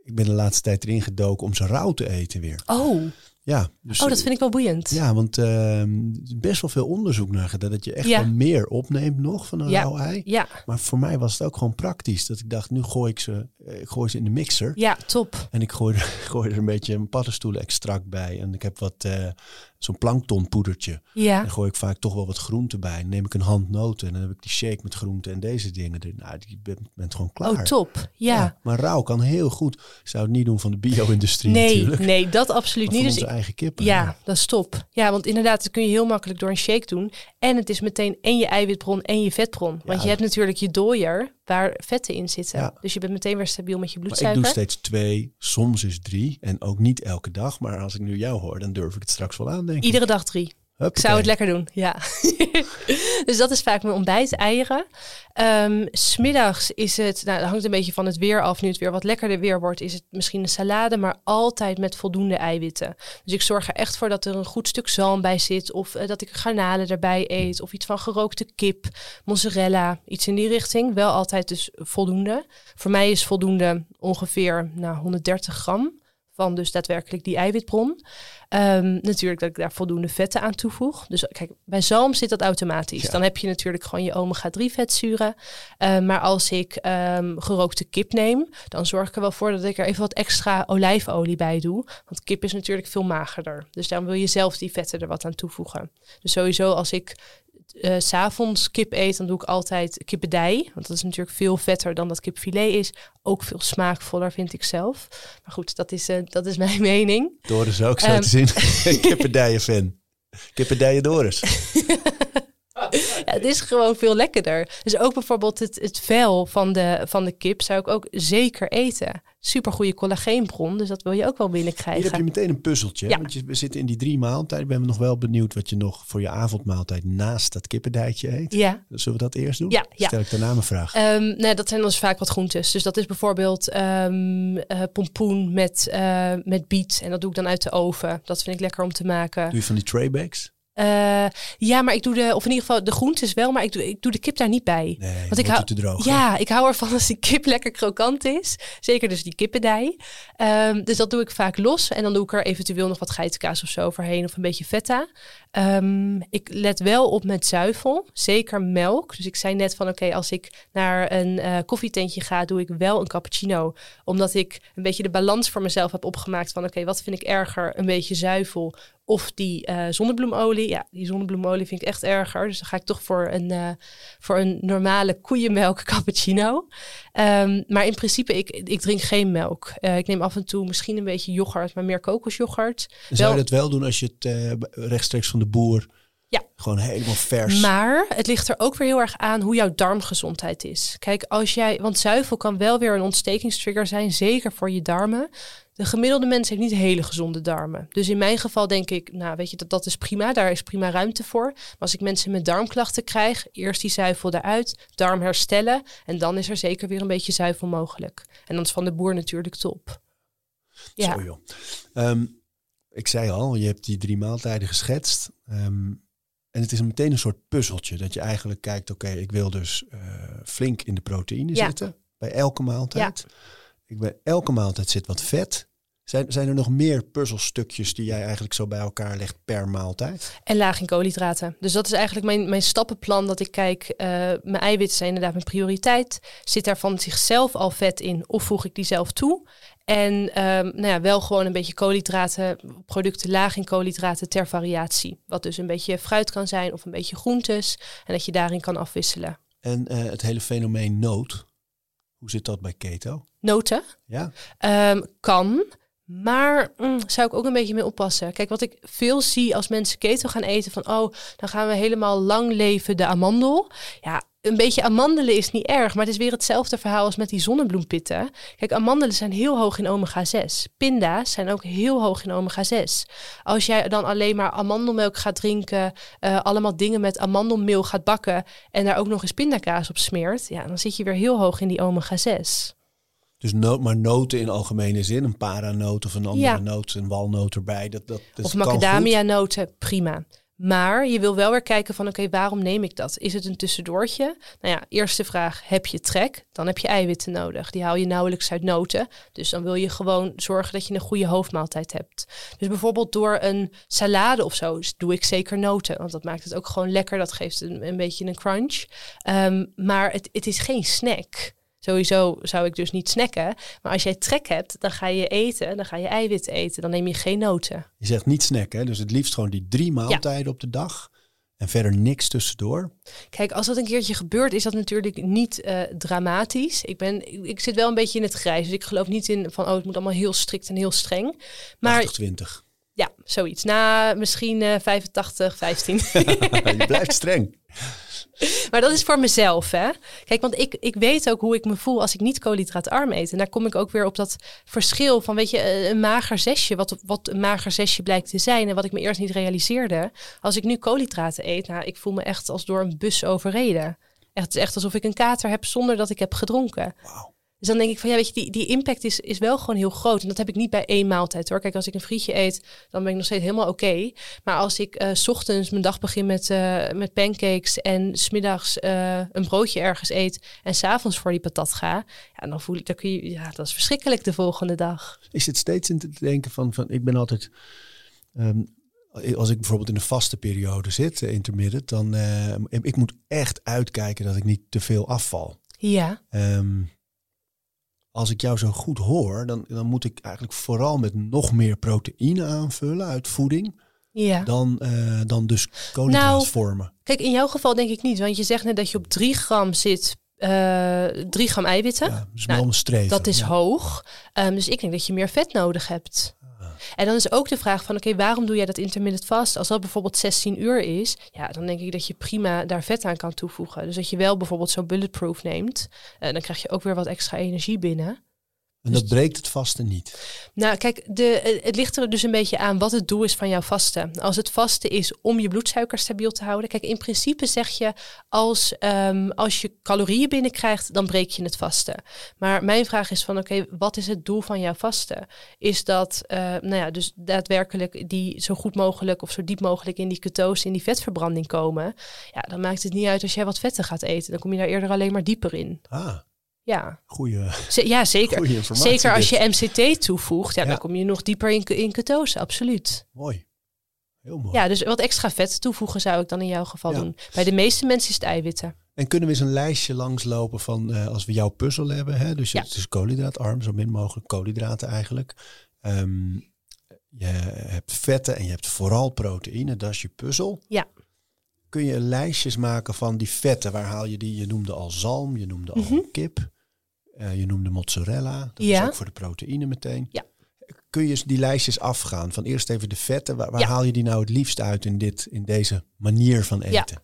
ik ben de laatste tijd erin gedoken om ze rauw te eten weer. Oh. Ja, dus, oh, dat vind ik wel boeiend. Ja, want uh, best wel veel onderzoek naar gedaan. Dat je echt wel meer opneemt nog van een ja. rauw ei. Ja. Maar voor mij was het ook gewoon praktisch. Dat ik dacht, nu gooi ik ze, eh, ik gooi ze in de mixer. Ja, top. En ik gooi er, gooi er een beetje een paddenstoelen extract bij. En ik heb wat, uh, zo'n planktonpoedertje. Ja. Dan gooi ik vaak toch wel wat groente bij. Dan neem ik een hand noten en dan heb ik die shake met groente en deze dingen. Nou, die bent, bent gewoon klaar. Oh, top. Ja. ja. Maar rauw kan heel goed. Ik zou het niet doen van de bio-industrie nee, natuurlijk. Nee, dat absoluut maar niet. Dus onze eigen kippen. Ja, ja, dat is top. Ja, want inderdaad, dat kun je heel makkelijk door een shake doen. En het is meteen en je eiwitbron en je vetbron. Want je hebt natuurlijk je dooier waar vetten in zitten. Ja. Dus je bent meteen weer stabiel met je Maar bloedsuiker. ik doe steeds twee, soms is drie. En ook niet elke dag. Maar als ik nu jou hoor, dan durf ik het straks wel aan, denk ik. Iedere dag drie. Ik zou het lekker doen, ja. dus dat is vaak mijn ontbijt, eieren. Um, smiddags is het, nou, dat hangt een beetje van het weer af. Nu het weer wat lekkerder weer wordt, is het misschien een salade, maar altijd met voldoende eiwitten. Dus ik zorg er echt voor dat er een goed stuk zalm bij zit, of uh, dat ik garnalen erbij eet, of iets van gerookte kip, mozzarella, iets in die richting. Wel altijd dus voldoende. Voor mij is voldoende ongeveer nou, 130 gram van dus daadwerkelijk die eiwitbron. Um, natuurlijk dat ik daar voldoende vetten aan toevoeg. Dus kijk, bij zalm zit dat automatisch. Ja. Dan heb je natuurlijk gewoon je omega-3 vetzuren. Uh, maar als ik um, gerookte kip neem, dan zorg ik er wel voor dat ik er even wat extra olijfolie bij doe. Want kip is natuurlijk veel magerder. Dus dan wil je zelf die vetten er wat aan toevoegen. Dus sowieso als ik uh, s'avonds kip eet, dan doe ik altijd kippendij. Want dat is natuurlijk veel vetter dan dat kipfilet is. Ook veel smaakvoller, vind ik zelf. Maar goed, dat is, uh, dat is mijn mening. Doris ook zo um, te zien. Kippendijen-fan. Kippendijen-Doris. ja, het is gewoon veel lekkerder. Dus ook bijvoorbeeld het, het vel van de, van de kip zou ik ook zeker eten. Super goede collageenbron, dus dat wil je ook wel binnenkrijgen. Hier heb je meteen een puzzeltje. Ja. Want je, we zitten in die drie maaltijden. Ik ben nog wel benieuwd wat je nog voor je avondmaaltijd naast dat kippendijtje eet. Ja. Zullen we dat eerst doen? Ja. Stel ik daarna mijn vraag. Um, nee, dat zijn dus vaak wat groentes. Dus dat is bijvoorbeeld um, uh, pompoen met, uh, met biet. En dat doe ik dan uit de oven. Dat vind ik lekker om te maken. Doe je van die traybacks? Uh, ja, maar ik doe de, of in ieder geval de groentes wel, maar ik doe, ik doe de kip daar niet bij. Nee, Want ik hou, te droog. Ja, ik hou ervan als die kip lekker krokant is. Zeker dus die kippendij. Um, dus dat doe ik vaak los. En dan doe ik er eventueel nog wat geitenkaas of zo overheen of een beetje feta. Ehm, ik let wel op met zuivel, zeker melk. Dus ik zei net van oké, als ik naar een uh, koffietentje ga, doe ik wel een cappuccino. Omdat ik een beetje de balans voor mezelf heb opgemaakt van oké, wat vind ik erger? Een beetje zuivel of die uh, zonnebloemolie. Ja, die zonnebloemolie vind ik echt erger. Dus dan ga ik toch voor een, uh, voor een normale koeienmelk cappuccino. Um, maar in principe, ik, ik drink geen melk. Uh, ik neem af en toe misschien een beetje yoghurt, maar meer kokosyoghurt. Zou je dat wel doen als je het rechtstreeks van de boer... Ja. Gewoon helemaal vers. Maar het ligt er ook weer heel erg aan hoe jouw darmgezondheid is. Kijk, als jij, want zuivel kan wel weer een ontstekingstrigger zijn, zeker voor je darmen. De gemiddelde mens heeft niet hele gezonde darmen. Dus in mijn geval denk ik, nou weet je, dat, dat is prima, daar is prima ruimte voor. Maar als ik mensen met darmklachten krijg, eerst die zuivel eruit, darm herstellen en dan is er zeker weer een beetje zuivel mogelijk. En dan is van de boer natuurlijk top. Ja. Zo joh. Um, ik zei al, je hebt die drie maaltijden geschetst. Um, en het is meteen een soort puzzeltje dat je eigenlijk kijkt, oké, ik wil dus uh, flink in de proteïne ja. zitten bij elke maaltijd. Ja ik bij elke maaltijd zit wat vet. Zijn, zijn er nog meer puzzelstukjes die jij eigenlijk zo bij elkaar legt per maaltijd? En laag in koolhydraten. Dus dat is eigenlijk mijn, mijn stappenplan. Dat ik kijk, uh, mijn eiwitten zijn inderdaad mijn prioriteit. Zit daar van zichzelf al vet in of voeg ik die zelf toe? En um, nou ja, wel gewoon een beetje koolhydraten, producten laag in koolhydraten ter variatie. Wat dus een beetje fruit kan zijn of een beetje groentes. En dat je daarin kan afwisselen. En uh, het hele fenomeen nood, hoe zit dat bij keto? Noten? Ja. Um, kan. Maar mm, zou ik ook een beetje mee oppassen. Kijk, wat ik veel zie als mensen keto gaan eten, van oh, dan gaan we helemaal lang leven de amandel. Ja, een beetje amandelen is niet erg, maar het is weer hetzelfde verhaal als met die zonnebloempitten. Kijk, amandelen zijn heel hoog in omega-6. Pinda's zijn ook heel hoog in omega-6. Als jij dan alleen maar amandelmelk gaat drinken, uh, allemaal dingen met amandelmeel gaat bakken en daar ook nog eens pindakaas op smeert, ja, dan zit je weer heel hoog in die omega-6. Dus maar noten in algemene zin, een paranoot of een andere ja. noot, een walnoot erbij. Dat, dat, dat of macadamia-noten, prima. Maar je wil wel weer kijken van oké, waarom neem ik dat? Is het een tussendoortje? Nou ja, eerste vraag, heb je trek? Dan heb je eiwitten nodig. Die haal je nauwelijks uit noten. Dus dan wil je gewoon zorgen dat je een goede hoofdmaaltijd hebt. Dus bijvoorbeeld door een salade of zo doe ik zeker noten. Want dat maakt het ook gewoon lekker. Dat geeft een, een beetje een crunch. Um, maar het, het is geen snack. Sowieso zou ik dus niet snacken. Maar als jij trek hebt, dan ga je eten, dan ga je eiwitten eten. Dan neem je geen noten. Je zegt niet snacken, dus het liefst gewoon die drie maaltijden op de dag. En verder niks tussendoor. Kijk, als dat een keertje gebeurt, is dat natuurlijk niet uh, dramatisch. Ik, ben, ik, zit wel een beetje in het grijs. Dus ik geloof niet in van, oh, het moet allemaal heel strikt en heel streng. Maar 20. Ja, zoiets. Na misschien uh, 85, 15. je blijft streng. maar dat is voor mezelf, hè. Kijk, want ik, ik weet ook hoe ik me voel als ik niet koolhydraatarm eet. En daar kom ik ook weer op dat verschil van, weet je, eh, een mager zesje. Wat, wat een mager zesje blijkt te zijn en wat ik me eerst niet realiseerde. Als ik nu koolhydraten eet, nou, ik voel me echt als door een bus overreden. Echt, het is echt alsof ik een kater heb zonder dat ik heb gedronken. Dus dan denk ik van ja, weet je, die, die impact is, is wel gewoon heel groot. En dat heb ik niet bij één maaltijd hoor. Kijk, als ik een frietje eet, dan ben ik nog steeds helemaal oké. Maar als ik uh, s ochtends mijn dag begin met, uh, met pancakes en smiddags uh, een broodje ergens eet en s'avonds voor die patat ga, ja, dan voel ik, dan kun je, ja, dat is verschrikkelijk de volgende dag. Is het steeds in te denken van, van ik ben altijd. Um, als ik bijvoorbeeld in een vaste periode zit, intermittent, dan ik moet echt uitkijken dat ik niet te veel afval. Ja. Um, als ik jou zo goed hoor, dan, dan moet ik eigenlijk vooral met nog meer proteïne aanvullen uit voeding. Ja. Dan, uh, dan dus koolhydraatvormen. Nou, kijk, in jouw geval denk ik niet. Want je zegt net dat je op 3 gram zit, uh, 3 gram eiwitten. Ja, dus nou, streven, dat is ja. hoog. Um, dus ik denk dat je meer vet nodig hebt. En dan is ook de vraag van, oké, waarom doe jij dat intermittent vast? Als dat bijvoorbeeld 16 uur is, ja, dan denk ik dat je prima daar vet aan kan toevoegen. Dus dat je wel bijvoorbeeld zo'n bulletproof neemt, uh, dan krijg je ook weer wat extra energie binnen. En dat breekt het vasten niet? Nou, kijk, de, het ligt er dus een beetje aan wat het doel is van jouw vasten. Als het vasten is om je bloedsuiker stabiel te houden. Kijk, in principe zeg je, als, um, als je calorieën binnenkrijgt, dan breek je het vasten. Maar mijn vraag is van, oké, okay, wat is het doel van jouw vasten? Is dat, uh, nou ja, dus daadwerkelijk die zo goed mogelijk of zo diep mogelijk in die ketose, in die vetverbranding komen? Ja, dan maakt het niet uit als jij wat vetten gaat eten. Dan kom je daar eerder alleen maar dieper in. Ah. Ja. Goeie, ja, zeker. Zeker als je MCT toevoegt, ja, ja, dan kom je nog dieper in, in ketose, absoluut. Mooi. Heel mooi. Ja, dus wat extra vet toevoegen zou ik dan in jouw geval Ja. doen. Bij de meeste mensen is het eiwitten. En kunnen we eens een lijstje langslopen van eh, als we jouw puzzel hebben. Hè? Dus Ja. het is koolhydraatarm, zo min mogelijk koolhydraten eigenlijk. Ehm, je hebt vetten en je hebt vooral proteïne, dat is je puzzel. Ja. Kun je lijstjes maken van die vetten? Waar haal je die? Je noemde al zalm, je noemde al Mhm. kip, eh, je noemde mozzarella. Dat Ja. is ook voor de proteïne meteen. Ja. Kun je die lijstjes afgaan? Van eerst even de vetten. Waar, waar Ja. haal je die nou het liefst uit in, dit, in deze manier van Ja. eten?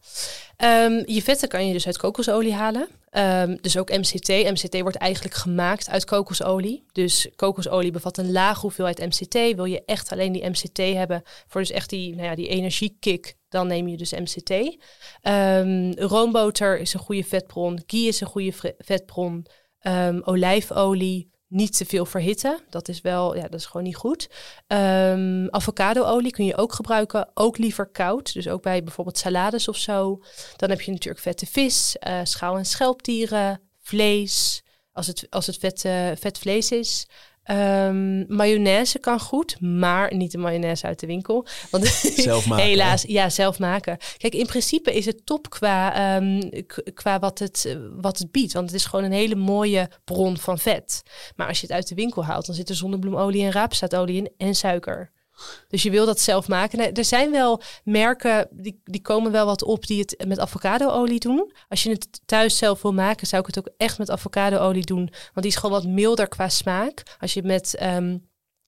Ehm, je vetten kan je dus uit kokosolie halen. Ehm, dus ook MCT. MCT wordt eigenlijk gemaakt uit kokosolie. Dus kokosolie bevat een lage hoeveelheid MCT. Wil je echt alleen die MCT hebben voor dus echt die, nou ja, die energiekick, dan neem je dus MCT. Ehm, roomboter is een goede vetbron. Ghee is een goede vetbron. Ehm, olijfolie, niet te veel verhitten. Dat is wel, ja, dat is gewoon niet goed. Ehm avocadoolie kun je ook gebruiken, ook liever koud. Dus ook bij bijvoorbeeld salades of zo. Dan heb je natuurlijk vette vis, eh, schaal- en schelpdieren, vlees, als het, als het vet, eh, vet vlees is. Ehm, mayonaise kan goed, maar niet de mayonaise uit de winkel. Want Zelf maken, helaas, ja, zelf maken. Kijk, in principe is het top qua, ehm, qua wat, het, wat het biedt. Want het is gewoon een hele mooie bron van vet. Maar als je het uit de winkel haalt, dan zit er zonnebloemolie en raapzaadolie in en suiker. Dus je wil dat zelf maken. Er zijn wel merken, die, die komen wel wat op, die het met avocadoolie doen. Als je het thuis zelf wil maken, zou ik het ook echt met avocadoolie doen. Want die is gewoon wat milder qua smaak. Als je met, ehm,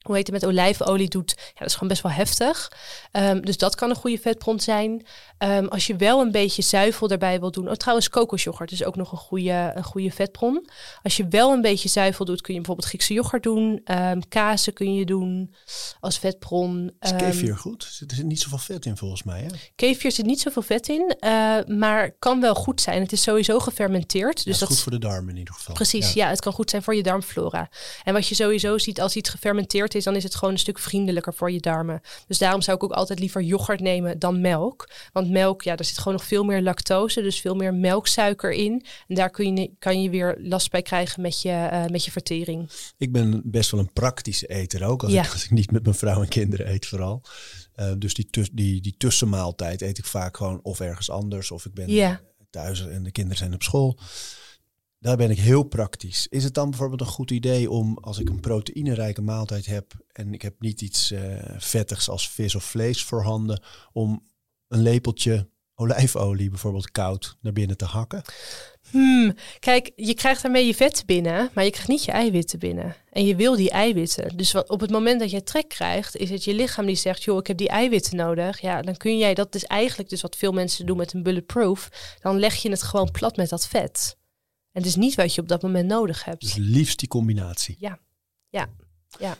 hoe heet het, met olijfolie doet, ja, dat is gewoon best wel heftig. Ehm, dus dat kan een goede vetbron zijn. Ehm, als je wel een beetje zuivel erbij wil doen. Oh, trouwens, kokosjoghurt is ook nog een goede, een goede vetbron. Als je wel een beetje zuivel doet, kun je bijvoorbeeld Griekse yoghurt doen. Ehm kazen kun je doen als vetbron. Is kefir goed? Er zit- niet zoveel vet in volgens mij. Hè? Kefir zit niet zoveel vet in, eh, maar kan wel goed zijn. Het is sowieso gefermenteerd. Dus dat dat is goed voor de darmen in ieder geval. Precies, ja. het kan goed zijn voor je darmflora. En wat je sowieso ziet als iets gefermenteerd is, dan is het gewoon een stuk vriendelijker voor je darmen. Dus daarom zou ik ook altijd liever yoghurt nemen dan melk. Want melk, ja, daar zit gewoon nog veel meer lactose, dus veel meer melksuiker in. En daar kun je, kan je weer last bij krijgen met je, eh, met je vertering. Ik ben best wel een praktische eter ook. Als, Ja. ik, als ik niet met mijn vrouw en kinderen eet vooral. Eh, dus die, die, die tussenmaaltijd eet ik vaak gewoon of ergens anders. Of ik ben Ja. thuis en de kinderen zijn op school. Daar ben ik heel praktisch. Is het dan bijvoorbeeld een goed idee om als ik een proteïnerijke maaltijd heb en ik heb niet iets eh, vettigs als vis of vlees voorhanden, om een lepeltje olijfolie bijvoorbeeld koud naar binnen te hakken? Hmm, kijk, je krijgt daarmee je vetten binnen, maar je krijgt niet je eiwitten binnen. En je wil die eiwitten. Dus wat, op het moment dat je trek krijgt, is het je lichaam die zegt, joh, ik heb die eiwitten nodig. Ja, dan kun jij, dat is eigenlijk dus wat veel mensen doen met een bulletproof. Dan leg je het gewoon plat met dat vet. En het is niet wat je op dat moment nodig hebt. Dus liefst die combinatie. Ja, ja, ja.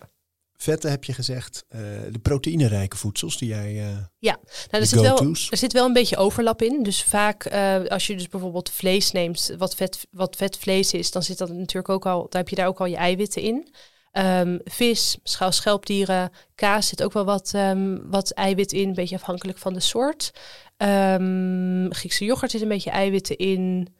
Vetten heb je gezegd. eh, de proteïnerijke voedsels die jij... eh, Ja, nou, er, zit wel, er zit wel een beetje overlap in. Dus vaak eh, als je dus bijvoorbeeld vlees neemt, wat vet, wat vet vlees is, dan zit dat natuurlijk ook al, dan heb je daar ook al je eiwitten in. Ehm, vis, schaal, schelpdieren, kaas zit ook wel wat, ehm, wat eiwit in, een beetje afhankelijk van de soort. Ehm, Griekse yoghurt zit een beetje eiwitten in.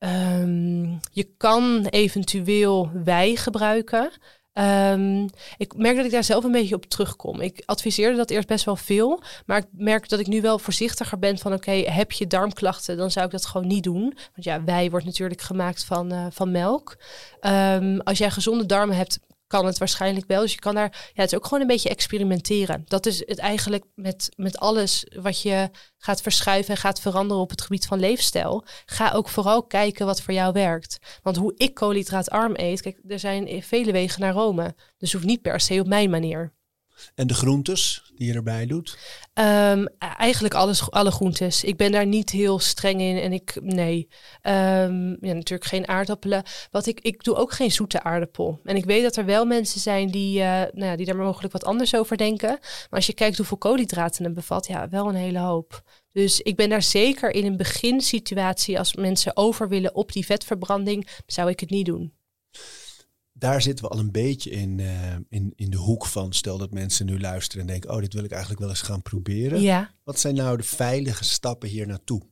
Ehm, je kan eventueel wei gebruiken. Ehm, ik merk dat ik daar zelf een beetje op terugkom. Ik adviseerde dat eerst best wel veel. Maar ik merk dat ik nu wel voorzichtiger ben van... oké, heb je darmklachten, dan zou ik dat gewoon niet doen. Want ja, wei wordt natuurlijk gemaakt van, eh, van melk. Ehm, als jij gezonde darmen hebt, kan het waarschijnlijk wel. Dus je kan daar... Ja, het is ook gewoon een beetje experimenteren. Dat is het eigenlijk met, met alles wat je gaat verschuiven... en gaat veranderen op het gebied van leefstijl. Ga ook vooral kijken wat voor jou werkt. Want hoe ik koolhydraatarm eet... Kijk, er zijn vele wegen naar Rome. Dus hoeft niet per se op mijn manier. En de groentes die je erbij doet. Ehm, eigenlijk alles, alle groentes. Ik ben daar niet heel streng in. En ik, nee. Ehm, ja, natuurlijk geen aardappelen. Wat ik, ik doe ook geen zoete aardappel. En ik weet dat er wel mensen zijn die, eh, nou ja, die daar mogelijk wat anders over denken. Maar als je kijkt hoeveel koolhydraten het bevat, ja, wel een hele hoop. Dus ik ben daar zeker in een beginsituatie, als mensen over willen op die vetverbranding, zou ik het niet doen. Daar zitten we al een beetje in, eh, in, in de hoek van. Stel dat mensen nu luisteren en denken: Oh, dit wil ik eigenlijk wel eens gaan proberen. Ja. Wat zijn nou de veilige stappen hier naartoe?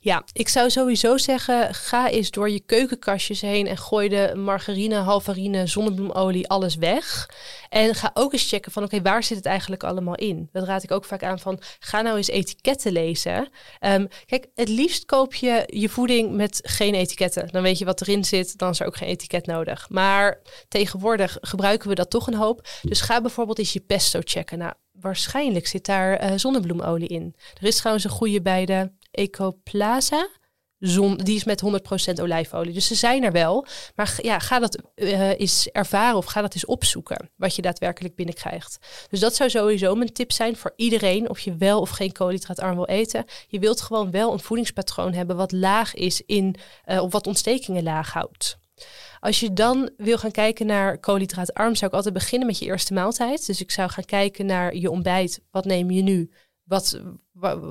Ja, ik zou sowieso zeggen, ga eens door je keukenkastjes heen en gooi de margarine, halvarine, zonnebloemolie, alles weg. En ga ook eens checken van, oké, waar zit het eigenlijk allemaal in? Dat raad ik ook vaak aan van, ga nou eens etiketten lezen. Ehm, kijk, het liefst koop je je voeding met geen etiketten. Dan weet je wat erin zit, dan is er ook geen etiket nodig. Maar tegenwoordig gebruiken we dat toch een hoop. Dus ga bijvoorbeeld eens je pesto checken. Nou, waarschijnlijk zit daar uh, zonnebloemolie in. Er is trouwens een goede bij de Ecoplaza. Zon, die is met 100% olijfolie. Dus ze zijn er wel. Maar ja, ga dat uh, eens ervaren of ga dat eens opzoeken. Wat je daadwerkelijk binnenkrijgt. Dus dat zou sowieso mijn tip zijn voor iedereen. Of je wel of geen koolhydraatarm wil eten. Je wilt gewoon wel een voedingspatroon hebben wat laag is in. Uh, of wat ontstekingen laag houdt. Als je dan wil gaan kijken naar koolhydraatarm, zou ik altijd beginnen met je eerste maaltijd. Dus ik zou gaan kijken naar je ontbijt. Wat neem je nu? Wat,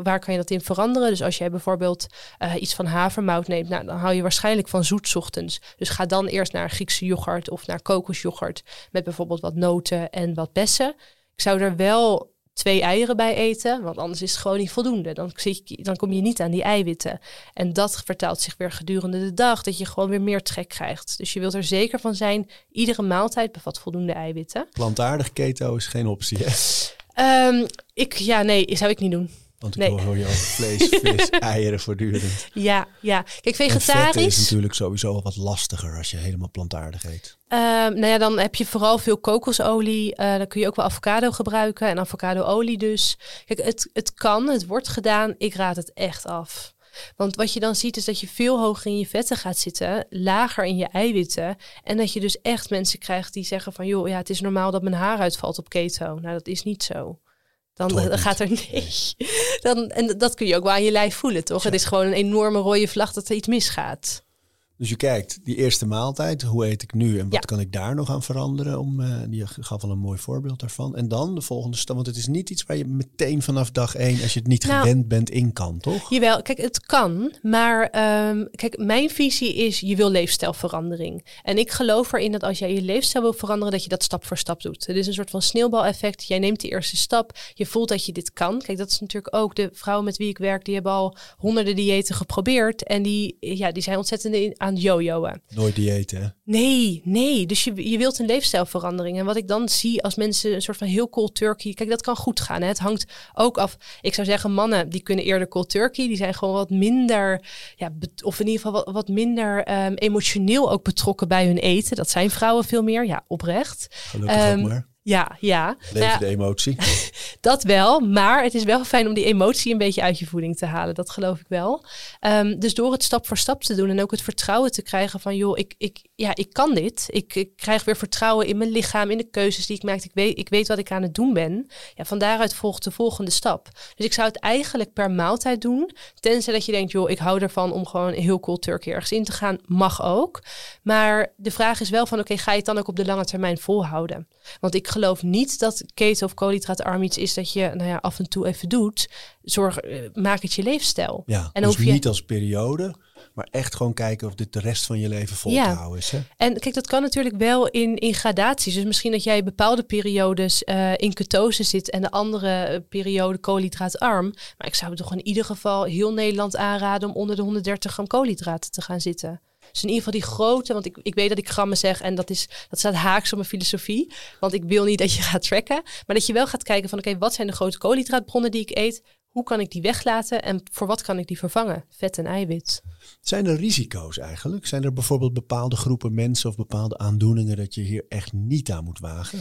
waar, kan je dat in veranderen? Dus als jij bijvoorbeeld uh, iets van havermout neemt, nou, dan hou je waarschijnlijk van zoet ochtends. Dus ga dan eerst naar Griekse yoghurt of naar kokosyoghurt met bijvoorbeeld wat noten en wat bessen. Ik zou er wel twee eieren bij eten, want anders is het gewoon niet voldoende. Dan, dan kom je niet aan die eiwitten. En dat vertaalt zich weer gedurende de dag, dat je gewoon weer meer trek krijgt. Dus je wilt er zeker van zijn, iedere maaltijd bevat voldoende eiwitten. Plantaardig keto is geen optie, hè? Um, ik, ja, nee, zou ik niet doen. Want ik hoor je over vlees, vis, eieren voortdurend. Ja, ja. Kijk, vegetarisch... is natuurlijk sowieso wat lastiger als je helemaal plantaardig eet. Uh, nou ja, dan heb je vooral veel kokosolie. Uh, dan kun je ook wel avocado gebruiken en avocadoolie dus. Kijk, het, het kan, het wordt gedaan. Ik raad het echt af. Want wat je dan ziet is dat je veel hoger in je vetten gaat zitten, lager in je eiwitten. En dat je dus echt mensen krijgt die zeggen van joh, ja, het is normaal dat mijn haar uitvalt op keto. Nou, dat is niet zo. Dan, dan gaat er nee. Dan, en dat kun je ook wel aan je lijf voelen, toch? Het is gewoon een enorme rode vlag dat er iets misgaat. Dus je kijkt, die eerste maaltijd, hoe eet ik nu en wat kan ik daar nog aan veranderen? Om, uh, je gaf al een mooi voorbeeld daarvan. En dan de volgende stap, want het is niet iets waar je meteen vanaf dag één, als je het niet nou, gewend bent, in kan, toch? Jawel, kijk, het kan. Maar um, kijk, mijn visie is, je wil leefstijlverandering. En ik geloof erin dat als jij je leefstijl wil veranderen, dat je dat stap voor stap doet. Het is een soort van sneeuwbaleffect. Jij neemt die eerste stap, je voelt dat je dit kan. Kijk, dat is natuurlijk ook de vrouwen met wie ik werk, die hebben al honderden diëten geprobeerd. En die, ja, die zijn ontzettend aan aan jojoen. Nooit diëten, hè? Nee, nee. Dus je, je wilt een leefstijlverandering. En wat ik dan zie als mensen een soort van heel cold turkey... Kijk, dat kan goed gaan. Hè? Het hangt ook af... Ik zou zeggen, mannen die kunnen eerder cold turkey. Die zijn gewoon wat minder... Ja, of in ieder geval wat, wat minder um, emotioneel ook betrokken bij hun eten. Dat zijn vrouwen veel meer. Ja, oprecht. Gelukkig um, ook maar. Ja, ja. Leven nou, de emotie. dat wel, maar het is wel fijn om die emotie een beetje uit je voeding te halen. Dat geloof ik wel. Um, dus door het stap voor stap te doen en ook het vertrouwen te krijgen van, joh, ik, ik, ja, ik kan dit. Ik, ik krijg weer vertrouwen in mijn lichaam, in de keuzes die ik maak. Ik weet, ik weet wat ik aan het doen ben. Ja, van daaruit volgt de volgende stap. Dus ik zou het eigenlijk per maaltijd doen. Tenzij dat je denkt, joh, ik hou ervan om gewoon heel cool turkey ergens in te gaan. Mag ook. Maar de vraag is wel van, oké, ga je het dan ook op de lange termijn volhouden? Want ik geloof niet dat keto of koolhydraatarm iets is dat je nou ja, af en toe even doet. Zorg, eh, maak het je leefstijl. Ja, en dus je... niet als periode, maar echt gewoon kijken of dit de rest van je leven vol ja. te houden is. Hè? En kijk, dat kan natuurlijk wel in, in gradaties. Dus misschien dat jij bepaalde periodes uh, in ketose zit en de andere uh, periode koolhydraatarm. Maar ik zou het toch in ieder geval heel Nederland aanraden om onder de 130 gram koolhydraten te gaan zitten. Dus in ieder geval die grote, want ik, ik weet dat ik grammen zeg en dat, is, dat staat haaks op mijn filosofie. Want ik wil niet dat je gaat tracken, maar dat je wel gaat kijken van oké, wat zijn de grote koolhydraatbronnen die ik eet? Hoe kan ik die weglaten en voor wat kan ik die vervangen? Vet en eiwit. Zijn er risico's eigenlijk? Zijn er bijvoorbeeld bepaalde groepen mensen of bepaalde aandoeningen dat je hier echt niet aan moet wagen?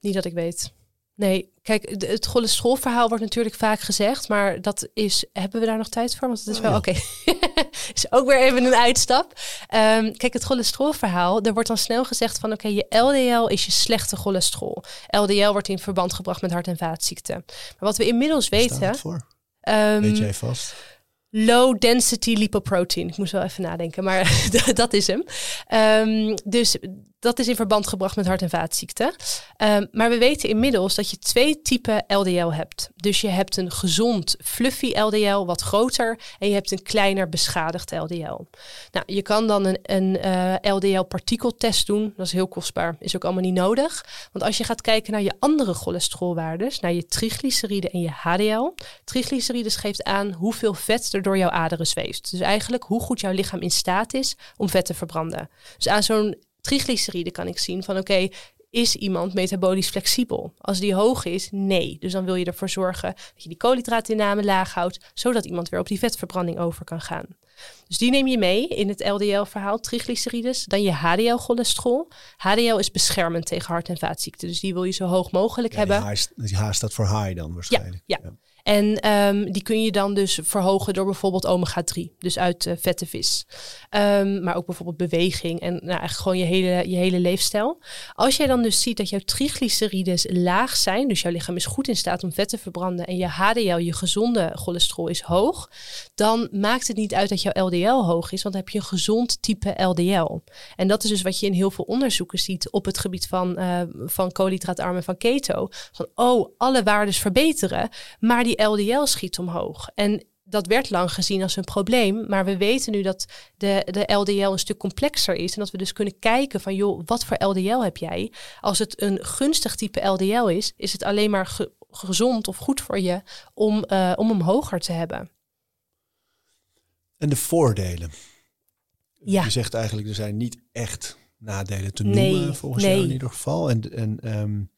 Niet dat ik weet. Nee, kijk, het cholesterolverhaal wordt natuurlijk vaak gezegd, maar dat is, hebben we daar nog tijd voor? Want het is oh, wel, oké, is ook weer even een uitstap. Um, kijk, het cholesterolverhaal, er wordt dan snel gezegd van, oké, je LDL is je slechte cholesterol. LDL wordt in verband gebracht met hart- en vaatziekten. Maar wat we inmiddels weten... voor? Um, Weet jij vast? Low density lipoprotein. Ik moest wel even nadenken, maar dat is hem. Um, dus dat is in verband gebracht met hart- en vaatziekten. Um, maar we weten inmiddels dat je twee typen LDL hebt. Dus je hebt een gezond, fluffy LDL, wat groter. En je hebt een kleiner, beschadigd LDL. Nou, je kan dan een, een uh, eh, LDL-partikeltest doen. Dat is heel kostbaar. Is ook allemaal niet nodig. Want als je gaat kijken naar je andere cholesterolwaardes, naar je triglyceride en je HDL. Triglycerides geeft aan hoeveel vet er door jouw aderen zweeft. Dus eigenlijk hoe goed jouw lichaam in staat is om vet te verbranden. Dus aan zo'n triglyceride kan ik zien van oké, is iemand metabolisch flexibel? Als die hoog is, nee. Dus dan wil je ervoor zorgen dat je die koolhydraatinname laag houdt, zodat iemand weer op die vetverbranding over kan gaan. Dus die neem je mee in het LDL-verhaal, triglycerides. Dan je HDL-cholesterol. HDL is beschermend tegen hart- en vaatziekten. Dus die wil je zo hoog mogelijk hebben. Die H staat voor high dan waarschijnlijk. ja. ja. En um, die kun je dan dus verhogen door bijvoorbeeld omega-3, dus uit uh, vette vis. Um, maar ook bijvoorbeeld beweging en nou, eigenlijk gewoon je hele, je hele leefstijl. Als jij dan dus ziet dat jouw triglycerides laag zijn, dus jouw lichaam is goed in staat om vet te verbranden en je HDL, je gezonde cholesterol, is hoog, dan maakt het niet uit dat jouw LDL hoog is, want dan heb je een gezond type LDL. En dat is dus wat je in heel veel onderzoeken ziet op het gebied van, uh, van koolhydraatarm van keto. Van, oh, alle waardes verbeteren, maar die LDL schiet omhoog. En dat werd lang gezien als een probleem. Maar we weten nu dat de, de LDL een stuk complexer is. En dat we dus kunnen kijken van, joh, wat voor LDL heb jij? Als het een gunstig type LDL is, is het alleen maar gezond of goed voor je om, uh, om hem hoger te hebben. En de voordelen? Ja. Je zegt eigenlijk, er zijn niet echt nadelen te noemen, volgens nee. jou in ieder geval. En, en um,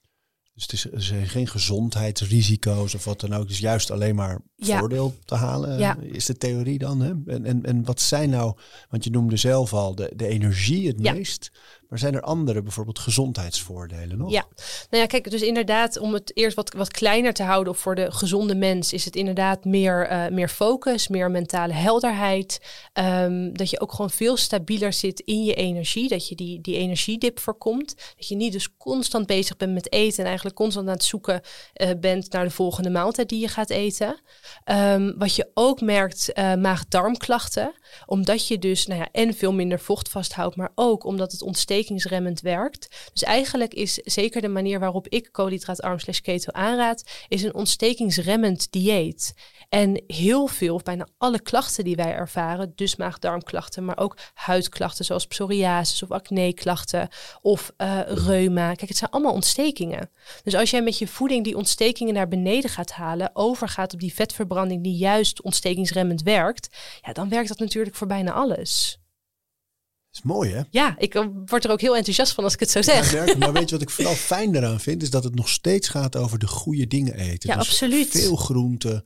dus het is, er zijn geen gezondheidsrisico's of wat dan ook. Het is juist alleen maar voordeel te halen, ja. is de theorie dan. Hè? En, en, en wat zijn nou, want je noemde zelf al de, de energie het meest. Maar zijn er andere, bijvoorbeeld gezondheidsvoordelen nog? Ja, nou ja, kijk, dus inderdaad, om het eerst wat, wat kleiner te houden voor de gezonde mens, is het inderdaad meer, uh, meer focus, meer mentale helderheid. Um, dat je ook gewoon veel stabieler zit in je energie, dat je die, die energiedip voorkomt. Dat je niet dus constant bezig bent met eten en eigenlijk constant aan het zoeken uh, bent naar de volgende maaltijd die je gaat eten. Um, wat je ook merkt, uh, maag-darmklachten, omdat je dus nou ja, en veel minder vocht vasthoudt, maar ook omdat het ontsteekt ontstekingsremmend werkt. Dus eigenlijk is zeker de manier waarop ik koolhydraatarm slash keto aanraad, is een ontstekingsremmend dieet. En heel veel, of bijna alle klachten die wij ervaren, dus maag-darmklachten, maar ook huidklachten zoals psoriasis of acne-klachten of uh, reuma. Kijk, het zijn allemaal ontstekingen. Dus als jij met je voeding die ontstekingen naar beneden gaat halen, overgaat op die vetverbranding die juist ontstekingsremmend werkt, ja, dan werkt dat natuurlijk voor bijna alles is mooi, hè? Ja, ik eh, word er ook heel enthousiast van als ik het zo zeg. Ja, maar weet je wat ik vooral fijn daaraan vind? Is dat het nog steeds gaat over de goede dingen eten. Ja, dus absoluut. Veel groenten,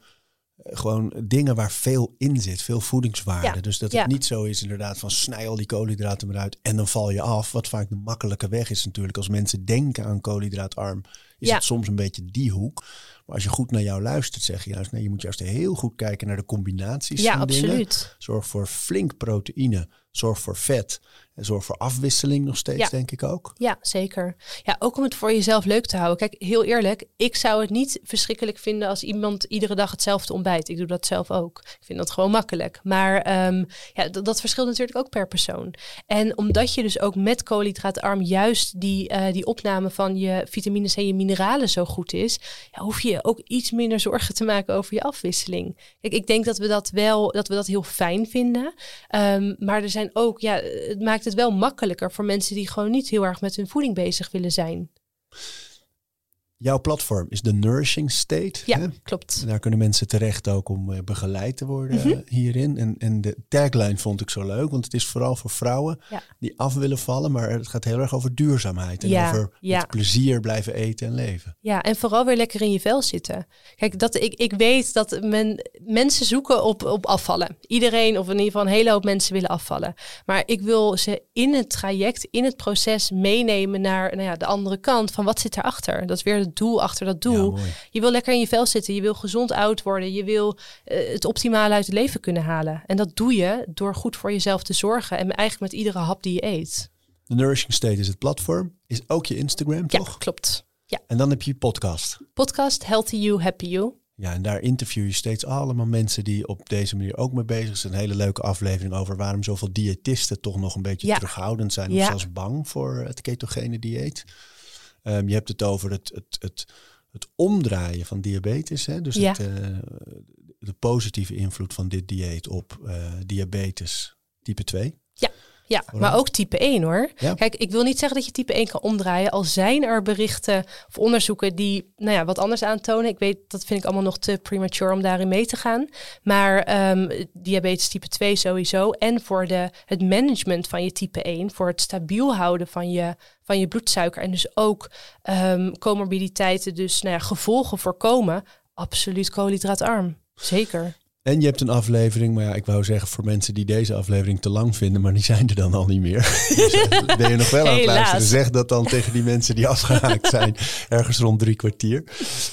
eh, gewoon dingen waar veel in zit, veel voedingswaarde. Ja, dus dat het niet zo is inderdaad van snij al die koolhydraten eruit en dan val je af. Wat vaak de makkelijke weg is natuurlijk. Als mensen denken aan koolhydraatarm, is het soms een beetje die hoek. Maar als je goed naar jou luistert, zeg je juist, nee, je moet juist heel goed kijken naar de combinaties ja, van absoluut. dingen. Zorg voor flink proteïne, zorg voor vet zorg voor afwisseling nog steeds, denk ik ook. Ja, zeker. Ja, ook om het voor jezelf leuk te houden. Kijk, heel eerlijk, ik zou het niet verschrikkelijk vinden als iemand iedere dag hetzelfde ontbijt. Ik doe dat zelf ook. Ik vind dat gewoon makkelijk. Maar um, ja, dat, dat, verschilt natuurlijk ook per persoon. En omdat je dus ook met koolhydraatarm juist die, uh, die opname van je vitamines en je mineralen zo goed is, ja, hoef je ook iets minder zorgen te maken over je afwisseling. Kijk, ik denk dat we dat wel, dat we dat heel fijn vinden. Um, maar er zijn ook, ja, het maakt het wel makkelijker voor mensen die gewoon niet heel erg met hun voeding bezig willen zijn. Jouw platform is de Nourishing State. Ja, hè? klopt. En daar kunnen mensen terecht ook om uh, begeleid te worden mm -hmm. hierin. En, en de tagline vond ik zo leuk, want het is vooral voor vrouwen ja. die af willen vallen. Maar het gaat heel erg over duurzaamheid en ja, over ja. met plezier blijven eten en leven. Ja, en vooral weer lekker in je vel zitten. Kijk, dat, ik, ik weet dat men, mensen zoeken op, op afvallen. Iedereen, of in ieder geval een hele hoop mensen willen afvallen. Maar ik wil ze in het traject, in het proces meenemen naar nou ja, de andere kant van wat zit erachter. Dat is weer het doel achter dat doel. Ja, je wil lekker in je vel zitten. Je wil gezond oud worden. Je wil uh, het optimale uit het leven kunnen halen. En dat doe je door goed voor jezelf te zorgen. En eigenlijk met iedere hap die je eet. De Nourishing State is het platform. Is ook je Instagram, toch? Ja, klopt. Ja. En dan heb je je podcast. Podcast Healthy You, Happy You. Ja, en daar interview je steeds allemaal mensen die op deze manier ook mee bezig zijn. Een hele leuke aflevering over waarom zoveel diëtisten toch nog een beetje Ja. terughoudend zijn. Of Ja. zelfs bang voor het ketogene dieet. Ehm, je hebt het over het, het, het, het omdraaien van diabetes. Hè? Dus Ja. het, eh, de positieve invloed van dit dieet op eh, diabetes type 2. Ja, Vooral. maar ook type 1 hoor. Ja. Kijk, ik wil niet zeggen dat je type 1 kan omdraaien. Al zijn er berichten of onderzoeken die nou ja, wat anders aantonen. Ik weet, dat vind ik allemaal nog te premature om daarin mee te gaan. Maar ehm, diabetes type 2 sowieso. En voor de, het management van je type 1. Voor het stabiel houden van je, van je bloedsuiker. En dus ook ehm, comorbiditeiten, dus nou ja, gevolgen voorkomen. Absoluut koolhydraatarm. Zeker. En je hebt een aflevering, maar ja, ik wou zeggen voor mensen die deze aflevering te lang vinden, maar die zijn er dan al niet meer. Dus, ben je nog wel aan het Helaas. luisteren? Zeg dat dan tegen die mensen die afgehaakt zijn, ergens rond drie kwartier.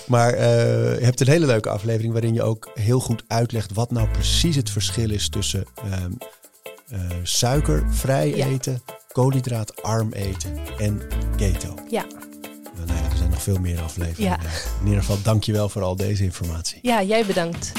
Maar eh, je hebt een hele leuke aflevering waarin je ook heel goed uitlegt wat nou precies het verschil is tussen ehm, eh, suikervrij Ja. eten, koolhydraatarm eten en keto. Ja. Nou, ja, er zijn nog veel meer afleveringen. Ja. In ieder geval, dankjewel voor al deze informatie. Ja, jij bedankt.